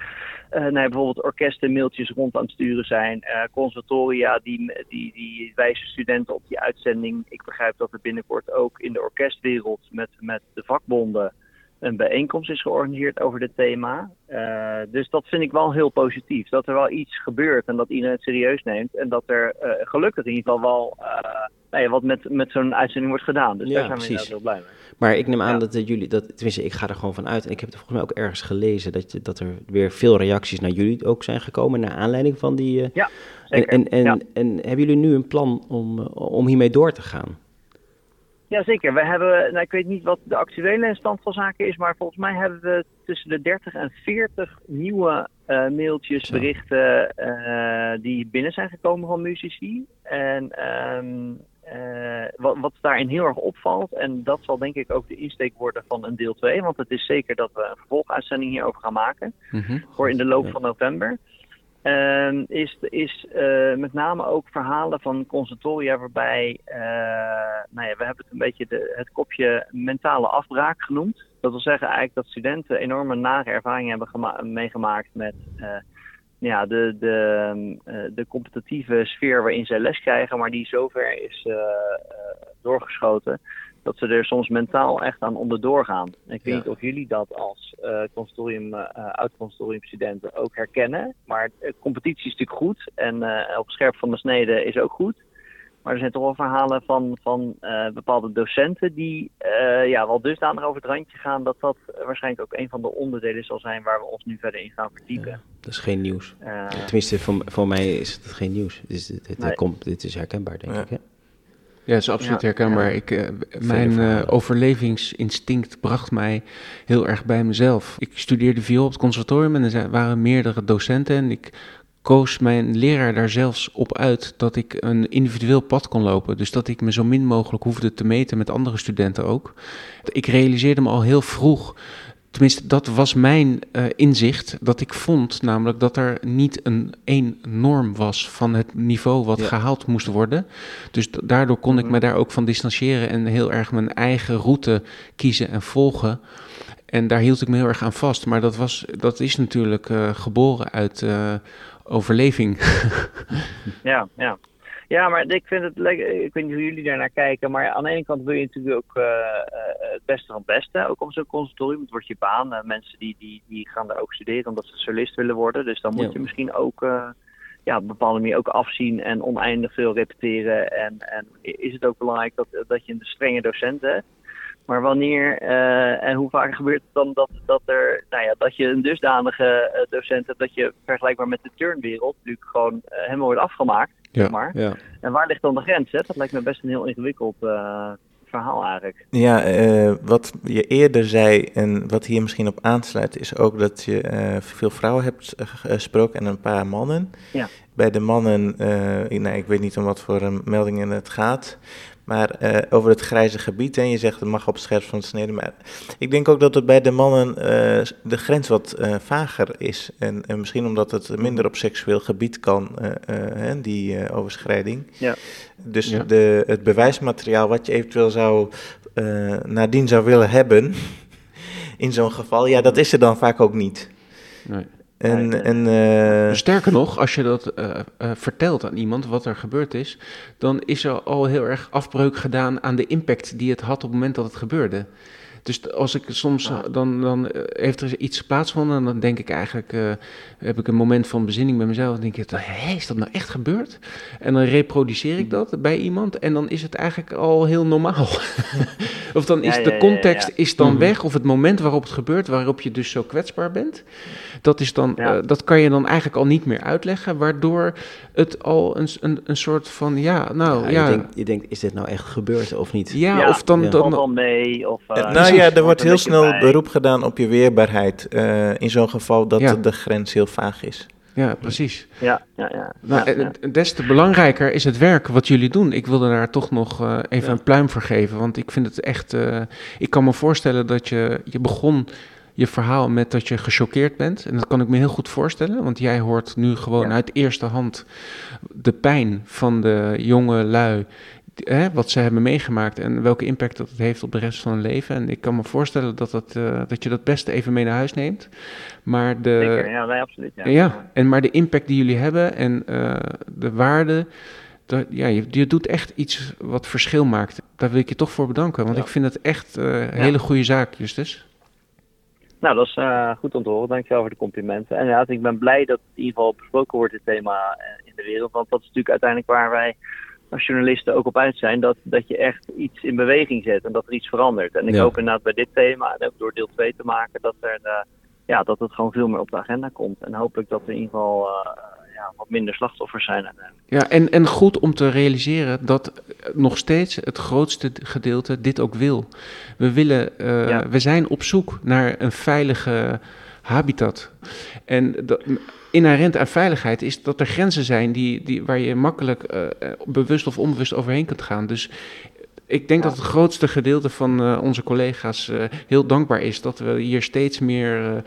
eh, nou ja, bijvoorbeeld orkesten mailtjes rond aan het sturen zijn. eh, conservatoria die, die, die wijzen studenten op die uitzending. Ik begrijp dat er binnenkort ook in de orkestwereld met, met de vakbonden een bijeenkomst is georganiseerd over dit thema. Eh, dus dat vind ik wel heel positief. Dat er wel iets gebeurt en dat iedereen het serieus neemt. En dat er eh, gelukkig in ieder geval wel eh, nou ja, wat met, met zo'n uitzending wordt gedaan. Dus Ja, daar zijn we precies. heel blij mee. Maar ik neem aan Ja. dat jullie, dat, tenminste, ik ga er gewoon van uit. En ik heb het volgens mij ook ergens gelezen dat, dat er weer veel reacties naar jullie ook zijn gekomen. Naar aanleiding van die. Ja, en, zeker. en, en, en hebben jullie nu een plan om, om hiermee door te gaan? Ja, zeker. We hebben, nou, ik weet niet wat de actuele stand van zaken is, maar volgens mij hebben we tussen de 30 en 40 nieuwe eh, mailtjes, berichten eh, die binnen zijn gekomen van muzici. En ehm, eh, wat, wat daarin heel erg opvalt, en dat zal denk ik ook de insteek worden van een deel 2, want het is zeker dat we een vervolguitzending hierover gaan maken Mhm. voor in de loop van november. Ehm, is is eh, met name ook verhalen van consultoria waarbij, eh, nou ja, we hebben het een beetje de, het kopje mentale afbraak genoemd. Dat wil zeggen eigenlijk dat studenten enorme nare ervaringen hebben gema- meegemaakt met eh, ja, de, de, de competitieve sfeer waarin zij les krijgen, maar die zover is doorgeschoten dat ze er soms mentaal echt aan onderdoor gaan. En ik weet Ja. niet of jullie dat als eh consortium, eh oud-consortiumstudenten ook herkennen. Maar eh, competitie is natuurlijk goed en eh, op scherp van de snede is ook goed. Maar er zijn toch wel verhalen van, van eh, bepaalde docenten die eh, ja, wel dusdanig over het randje gaan dat dat waarschijnlijk ook een van de onderdelen zal zijn waar we ons nu verder in gaan verdiepen. Ja, dat is geen nieuws. Eh, Tenminste, voor, voor mij is het geen nieuws. Dit is, dit, dit, Nee. komt, dit is herkenbaar, denk Ja. ik. Hè? Ja, dat is absoluut Ja, herkenbaar. ja. Ik, eh, mijn eh, overlevingsinstinct bracht mij heel erg bij mezelf. Ik studeerde viool op het conservatorium en er waren meerdere docenten. En ik koos mijn leraar daar zelfs op uit dat ik een individueel pad kon lopen. Dus dat ik me zo min mogelijk hoefde te meten met andere studenten ook. Ik realiseerde me al heel vroeg Tenminste, dat was mijn eh, inzicht. Dat ik vond namelijk dat er niet een één norm was van het niveau wat Ja. gehaald moest worden. Dus da- daardoor kon ik Mhm. me daar ook van distancieren en heel erg mijn eigen route kiezen en volgen. En daar hield ik me heel erg aan vast. Maar dat, was, dat is natuurlijk eh, geboren uit eh, overleving. (laughs) Ja, ja. Ja, maar ik vind het lekker. Ik weet niet hoe jullie daarnaar kijken. Maar aan de ene kant wil je natuurlijk ook eh, eh, het beste van het beste. Ook om zo'n conservatorium. Het wordt je baan. Eh, mensen die, die, die gaan daar ook studeren omdat ze solist willen worden. Dus dan moet Ja. je misschien ook ja, op een bepaalde manier ook afzien en oneindig veel repeteren. En, en is het ook belangrijk dat, dat je een strenge docent hebt. Maar wanneer en hoe vaak gebeurt het dan dat, dat, er, nou ja, dat je een dusdanige docent hebt dat je vergelijkbaar met de turnwereld natuurlijk gewoon helemaal wordt afgemaakt? Zeg maar. Ja. En waar ligt dan de grens? Hè? Dat lijkt me best een heel ingewikkeld eh, verhaal eigenlijk. Ja, eh, wat je eerder zei en wat hier misschien op aansluit, is ook dat je eh, veel vrouwen hebt gesproken en een paar mannen. Ja. Bij de mannen, eh, ik- nou, ik weet niet om wat voor meldingen het gaat, maar eh, over het grijze gebied. En je zegt het mag op scherp van het snede, maar ik denk ook dat het bij de mannen eh, de grens wat eh, vager is. En, en misschien omdat het minder op seksueel gebied kan, eh, eh, hè, die eh, overschrijding. Ja. Dus Ja. de, het bewijsmateriaal wat je eventueel zou eh, nadien zou willen hebben, (laughs) in zo'n geval, ja, dat is er dan vaak ook niet. Nee. En, Nee. en eh, Sterker nog, als je dat eh, eh, vertelt aan iemand wat er gebeurd is, dan is er al heel erg afbreuk gedaan aan de impact die het had op het moment dat het gebeurde. Dus als ik soms, dan, dan heeft er iets plaatsgevonden en dan denk ik eigenlijk, eh, heb ik een moment van bezinning bij mezelf. Dan denk ik, hé, is dat nou echt gebeurd? En dan reproduceer ik dat bij iemand en dan is het eigenlijk al heel normaal. (laughs) of dan is Ja, de ja, context ja. is dan Mhm. weg, of het moment waarop het gebeurt, waarop je dus zo kwetsbaar bent. Dat, is dan, Ja. eh, dat kan je dan eigenlijk al niet meer uitleggen, waardoor het al een, een, een soort van, ja, nou Ja, ja, Je, denkt, je denkt, is dit nou echt gebeurd of niet? ja, Ja, of dan, ja. dan, mee. Of, eh, Eh, nou precies, ja, er wordt heel snel bij. beroep gedaan op je weerbaarheid. eh, in zo'n geval dat Ja. de grens heel vaag is. ja, precies. Ja, ja, ja. Nou, ja, ja. des te belangrijker is het werk wat jullie doen. Ik wilde daar toch nog eh, even Ja. een pluim voor geven. Want ik vind het echt. eh, ik kan me voorstellen dat je. Je begon je verhaal met dat je gechoqueerd bent. En dat kan ik me heel goed voorstellen. Want jij hoort nu gewoon Ja. uit eerste hand de pijn van de jonge lui. Hè, wat ze hebben meegemaakt en welke impact dat het heeft op de rest van hun leven. En ik kan me voorstellen dat, dat, eh, dat je dat beste even mee naar huis neemt. Maar de, Zeker, ja, nee, absoluut. Ja. ja, en maar de impact die jullie hebben en eh, de waarde, dat, ja, je, je doet echt iets wat verschil maakt. Daar wil ik je toch voor bedanken, want Ja. ik vind het echt eh, een hele goede zaak, Justus. Nou, dat is eh, goed om te horen. Dankjewel voor de complimenten. En ja, ik ben blij dat het in ieder geval besproken wordt, dit thema eh, in de wereld. Want dat is natuurlijk uiteindelijk waar wij als journalisten ook op uit zijn. Dat, dat je echt iets in beweging zet en dat er iets verandert. En ik Ja. hoop inderdaad bij dit thema, en ook door deel 2 te maken, dat, er, eh, ja, dat het gewoon veel meer op de agenda komt. En hopelijk dat er in ieder geval ja, wat minder slachtoffers zijn. Ja, en, en goed om te realiseren dat eh, nog steeds het grootste gedeelte dit ook wil. We, willen, eh, Ja. we zijn op zoek naar een veilige habitat. En dat, inherent aan veiligheid is dat er grenzen zijn die, die, waar je makkelijk eh, bewust of onbewust overheen kunt gaan. Dus ik denk Ja. dat het grootste gedeelte van onze collega's heel dankbaar is dat we hier steeds meer.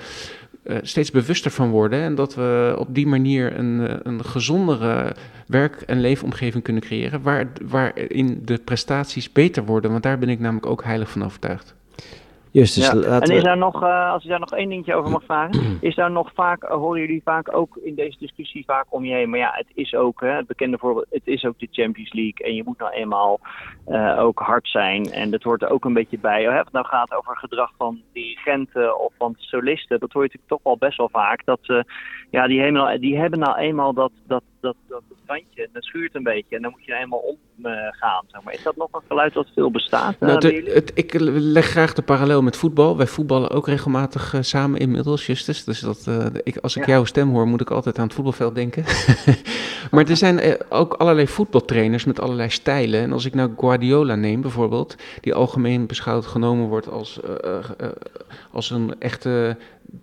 Eh, steeds bewuster van worden en dat we op die manier een, eh, een gezondere werk- en leefomgeving kunnen creëren, waar, waarin de prestaties beter worden, want daar ben ik namelijk ook heilig van overtuigd. Ja. laten en is daar nog, eh, als ik daar nog één dingetje over mag vragen, (clears throat) is daar nog vaak, eh, horen jullie vaak ook in deze discussie vaak om je heen, maar ja, het is ook, hè, het bekende voorbeeld, het is ook de Champions League en je moet nou eenmaal eh, ook hard zijn en dat hoort er ook een beetje bij. Of het nou gaat over gedrag van dirigenten of van solisten, dat hoor je natuurlijk toch wel best wel vaak, dat ze, ja, die nou, die hebben nou eenmaal dat, dat, dat, dat randje, dat schuurt een beetje en dan moet je er eenmaal omgaan, zeg maar. Is dat nog een geluid dat veel bestaat? eh, Nou, de- het, ik leg graag de parallel met voetbal. Wij voetballen ook regelmatig eh, samen inmiddels, Justus. Dus dat, eh, ik, als ik Ja. jouw stem hoor, moet ik altijd aan het voetbalveld denken. (laughs) maar er zijn eh, ook allerlei voetbaltrainers met allerlei stijlen. En als ik nou Guardiola neem bijvoorbeeld, die algemeen beschouwd genomen wordt als, eh, eh, eh, als een echte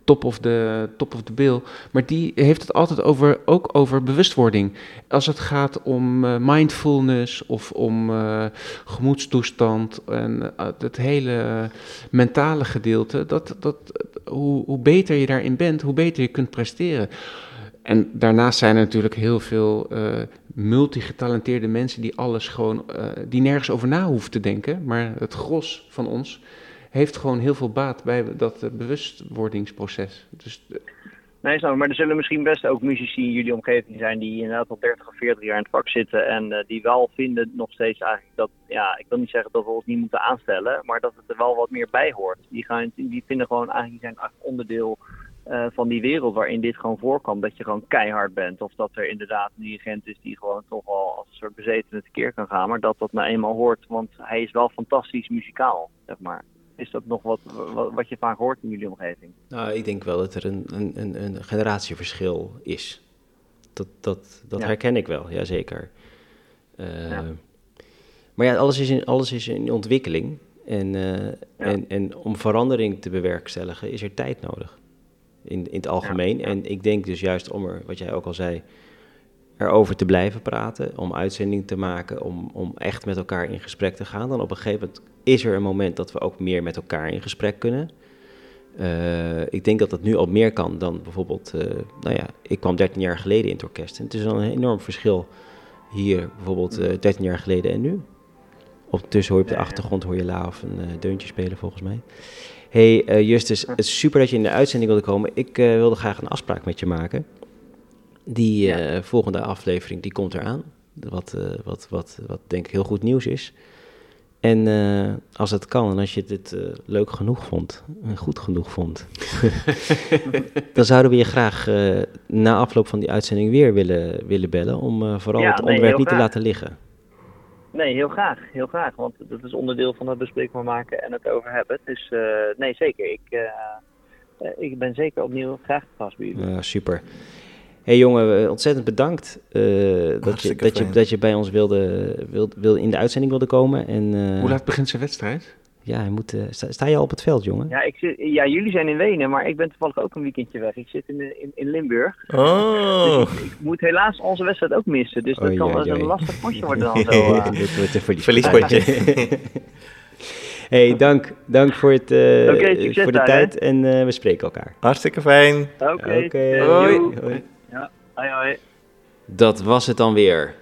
top of the, top of the bill. Maar die heeft het altijd over, ook over bewustwording. Als het gaat om eh, mindfulness of om eh, gemoedstoestand en eh, het hele mentale gedeelte, dat, dat, hoe, hoe beter je daarin bent, hoe beter je kunt presteren. En daarnaast zijn er natuurlijk heel veel eh multigetalenteerde mensen die alles gewoon, die nergens over na hoeven te denken. Maar het gros van ons heeft gewoon heel veel baat bij dat bewustwordingsproces. Dus Nee, maar er zullen misschien best ook muzici in jullie omgeving zijn die inderdaad al 30 of 40 jaar in het vak zitten en eh, die wel vinden nog steeds eigenlijk dat, ja, ik wil niet zeggen dat we ons niet moeten aanstellen, maar dat het er wel wat meer bij hoort. Die, gaan, die vinden gewoon eigenlijk, zijn onderdeel eh, van die wereld waarin dit gewoon voorkomt, dat je gewoon keihard bent of dat er inderdaad een dirigent is die gewoon toch wel als een soort bezetene tekeer kan gaan, maar dat dat nou eenmaal hoort, want hij is wel fantastisch muzikaal, zeg maar. Is dat nog wat, wat, wat je vaak hoort in jullie omgeving? Nou, ik denk wel dat er een, een, een, generatieverschil is. Dat, dat, dat Ja. herken ik wel, jazeker. Eh Ja. Maar ja, alles is in, alles is in ontwikkeling. En, eh, en, en om verandering te bewerkstelligen is er tijd nodig. In, in het algemeen. En ik denk dus juist om er, wat jij ook al zei, erover te blijven praten. Om uitzending te maken. Om, om echt met elkaar in gesprek te gaan. Dan op een gegeven moment is er een moment dat we ook meer met elkaar in gesprek kunnen. Eh, ik denk dat dat nu al meer kan dan bijvoorbeeld, eh, nou ja, ik kwam 13 jaar geleden in het orkest. En het is dan een enorm verschil hier bijvoorbeeld eh 13 jaar geleden en nu. Ondertussen hoor je op de achtergrond hoor je La of een deuntje spelen volgens mij. hey, Justus, het is super dat je in de uitzending wilde komen. Ik wilde graag een afspraak met je maken. Die volgende aflevering, die komt eraan. Wat, wat, wat, wat denk ik heel goed nieuws is. En eh, als het kan en als je dit eh, leuk genoeg vond, en goed genoeg vond, (laughs) dan zouden we je graag eh, na afloop van die uitzending weer willen, willen bellen om vooral Ja, het nee, onderwerp niet te laten liggen. Nee, heel graag. Heel graag. Want dat is onderdeel van het bespreekbaar maken en het over hebben. Dus nee, zeker. Ik, ik ben zeker opnieuw graag te gast bij jullie. Ja, super. Hey jongen, eh, ontzettend bedankt eh, dat, je, dat, je, dat je bij ons wilde, wilde, wilde in de uitzending wilde komen. En, eh, Hoe laat begint zijn wedstrijd? Ja, hij moet, sta, sta je al op het veld, jongen? Ja, ik zit, ja, jullie zijn in Wenen, maar ik ben toevallig ook een weekendje weg. Ik zit in, in, in Limburg. Oh, Dus ik, ik moet helaas onze wedstrijd ook missen. Dus dat kan wel een lastig potje worden dan (laughs) zo. Dit wordt een verlies. verliespotje. (laughs) hey, dank, dank voor, het, eh, succes voor de daar, hè. tijd en eh, we spreken elkaar. Hartstikke fijn. Oké. Oké, hoi. Hoi. Hoi, hoi. Dat was het dan weer.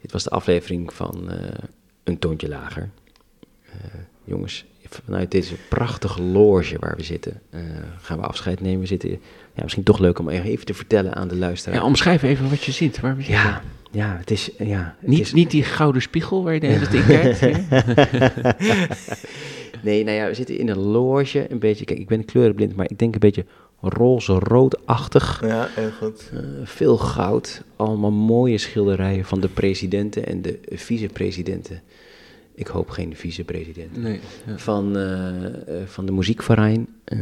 Dit was de aflevering van eh, Een Toontje Lager. Eh, jongens, vanuit deze prachtige loge waar we zitten, eh, gaan we afscheid nemen. We zitten, ja, misschien toch leuk om even te vertellen aan de luisteraar. Ja, omschrijf even wat je ziet. Waar we zitten. ja, ja, het is... Ja, het Niet, is, niet die gouden spiegel waar je de hele tijd in kijkt. (laughs) nee, nou ja, we zitten in een loge. Een beetje, kijk, ik ben kleurenblind, maar ik denk een beetje roze-roodachtig. Ja, heel goed. Eh, veel goud, allemaal mooie schilderijen van de presidenten en de vicepresidenten. Ik hoop geen vicepresident. Nee. ja. Van, eh, eh, van de muziekverein, eh,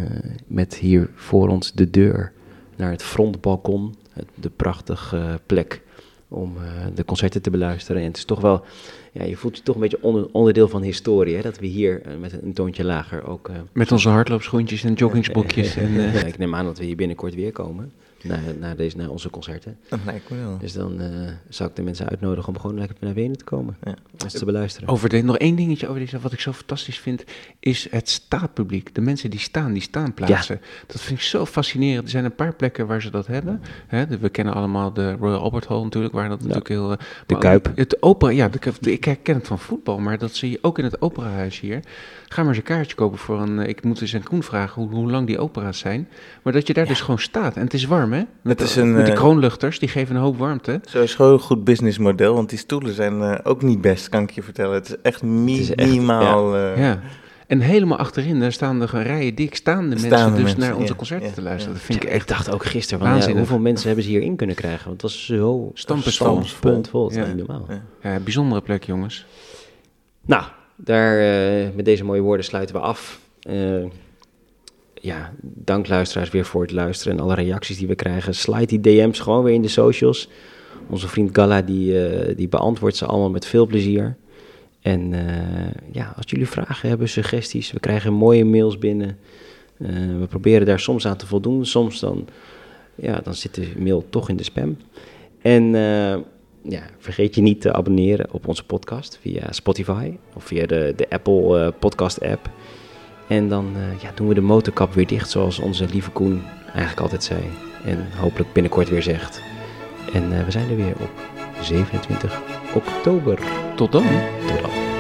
met hier voor ons de deur naar het frontbalkon. Het, de prachtige plek om eh, de concerten te beluisteren. En het is toch wel, ja, je voelt je toch een beetje onder- onderdeel van historie. Hè? Dat we hier eh, met een toontje lager ook... eh, Met onze hardloopschoentjes en joggingsbroekjes. (laughs) En, ik neem aan dat we hier binnenkort weer komen. Naar, naar, deze, naar onze concerten. Dat lijkt me wel. Dus dan eh, zou ik de mensen uitnodigen om gewoon lekker naar Wenen te komen. Ja. Ons te beluisteren. over de, nog één dingetje over deze, wat ik zo fantastisch vind, is het staatpubliek. De mensen die staan, die staan plaatsen. Dat vind ik zo fascinerend. Er zijn een paar plekken waar ze dat hebben. Hè, de- we kennen allemaal de Royal Albert Hall natuurlijk, waar dat natuurlijk heel... eh, De Kuip. Het opera, ja, de, ik herken het van voetbal, maar dat zie je ook in het operahuis hier. Ga maar eens een kaartje kopen voor een... eh, Ik moet eens aan Koen vragen hoe, hoe lang die opera's zijn. Maar dat je daar dus gewoon staat. En het is warm, hè? Met, is een, met die eh, kroonluchters, die geven een hoop warmte. Sowieso een goed businessmodel, want die stoelen zijn eh, ook niet best, kan ik je vertellen. Het is echt is minimaal. eh, Ja. En helemaal achterin, daar staan er rijen dik staande mensen Staande dus mensen, naar onze ja, concerten ja, te luisteren. ja. Dat vind ik Ja, echt ik dacht ook gisteren, van, ja, waanzinnig. hoeveel mensen hebben ze hierin kunnen krijgen? Want het was zo. Het is Ja. niet normaal. Ja. ja, bijzondere plek, jongens. Nou, daar, eh, met deze mooie woorden sluiten we af. Ja, dank luisteraars weer voor het luisteren en alle reacties die we krijgen. Slide die DM's gewoon weer in de socials. Onze vriend Galla die, eh, die beantwoordt ze allemaal met veel plezier. En eh, ja, als jullie vragen hebben, suggesties, we krijgen mooie mails binnen. Eh, we proberen daar soms aan te voldoen. Soms dan, ja, dan zit de mail toch in de spam. En ja, vergeet je niet te abonneren op onze podcast via Spotify of via de, de Apple podcast app. En dan eh, ja, doen we de motorkap weer dicht, zoals onze lieve Koen eigenlijk altijd zei. En hopelijk binnenkort weer zegt. En eh, we zijn er weer op 27 oktober. Tot dan. Tot dan.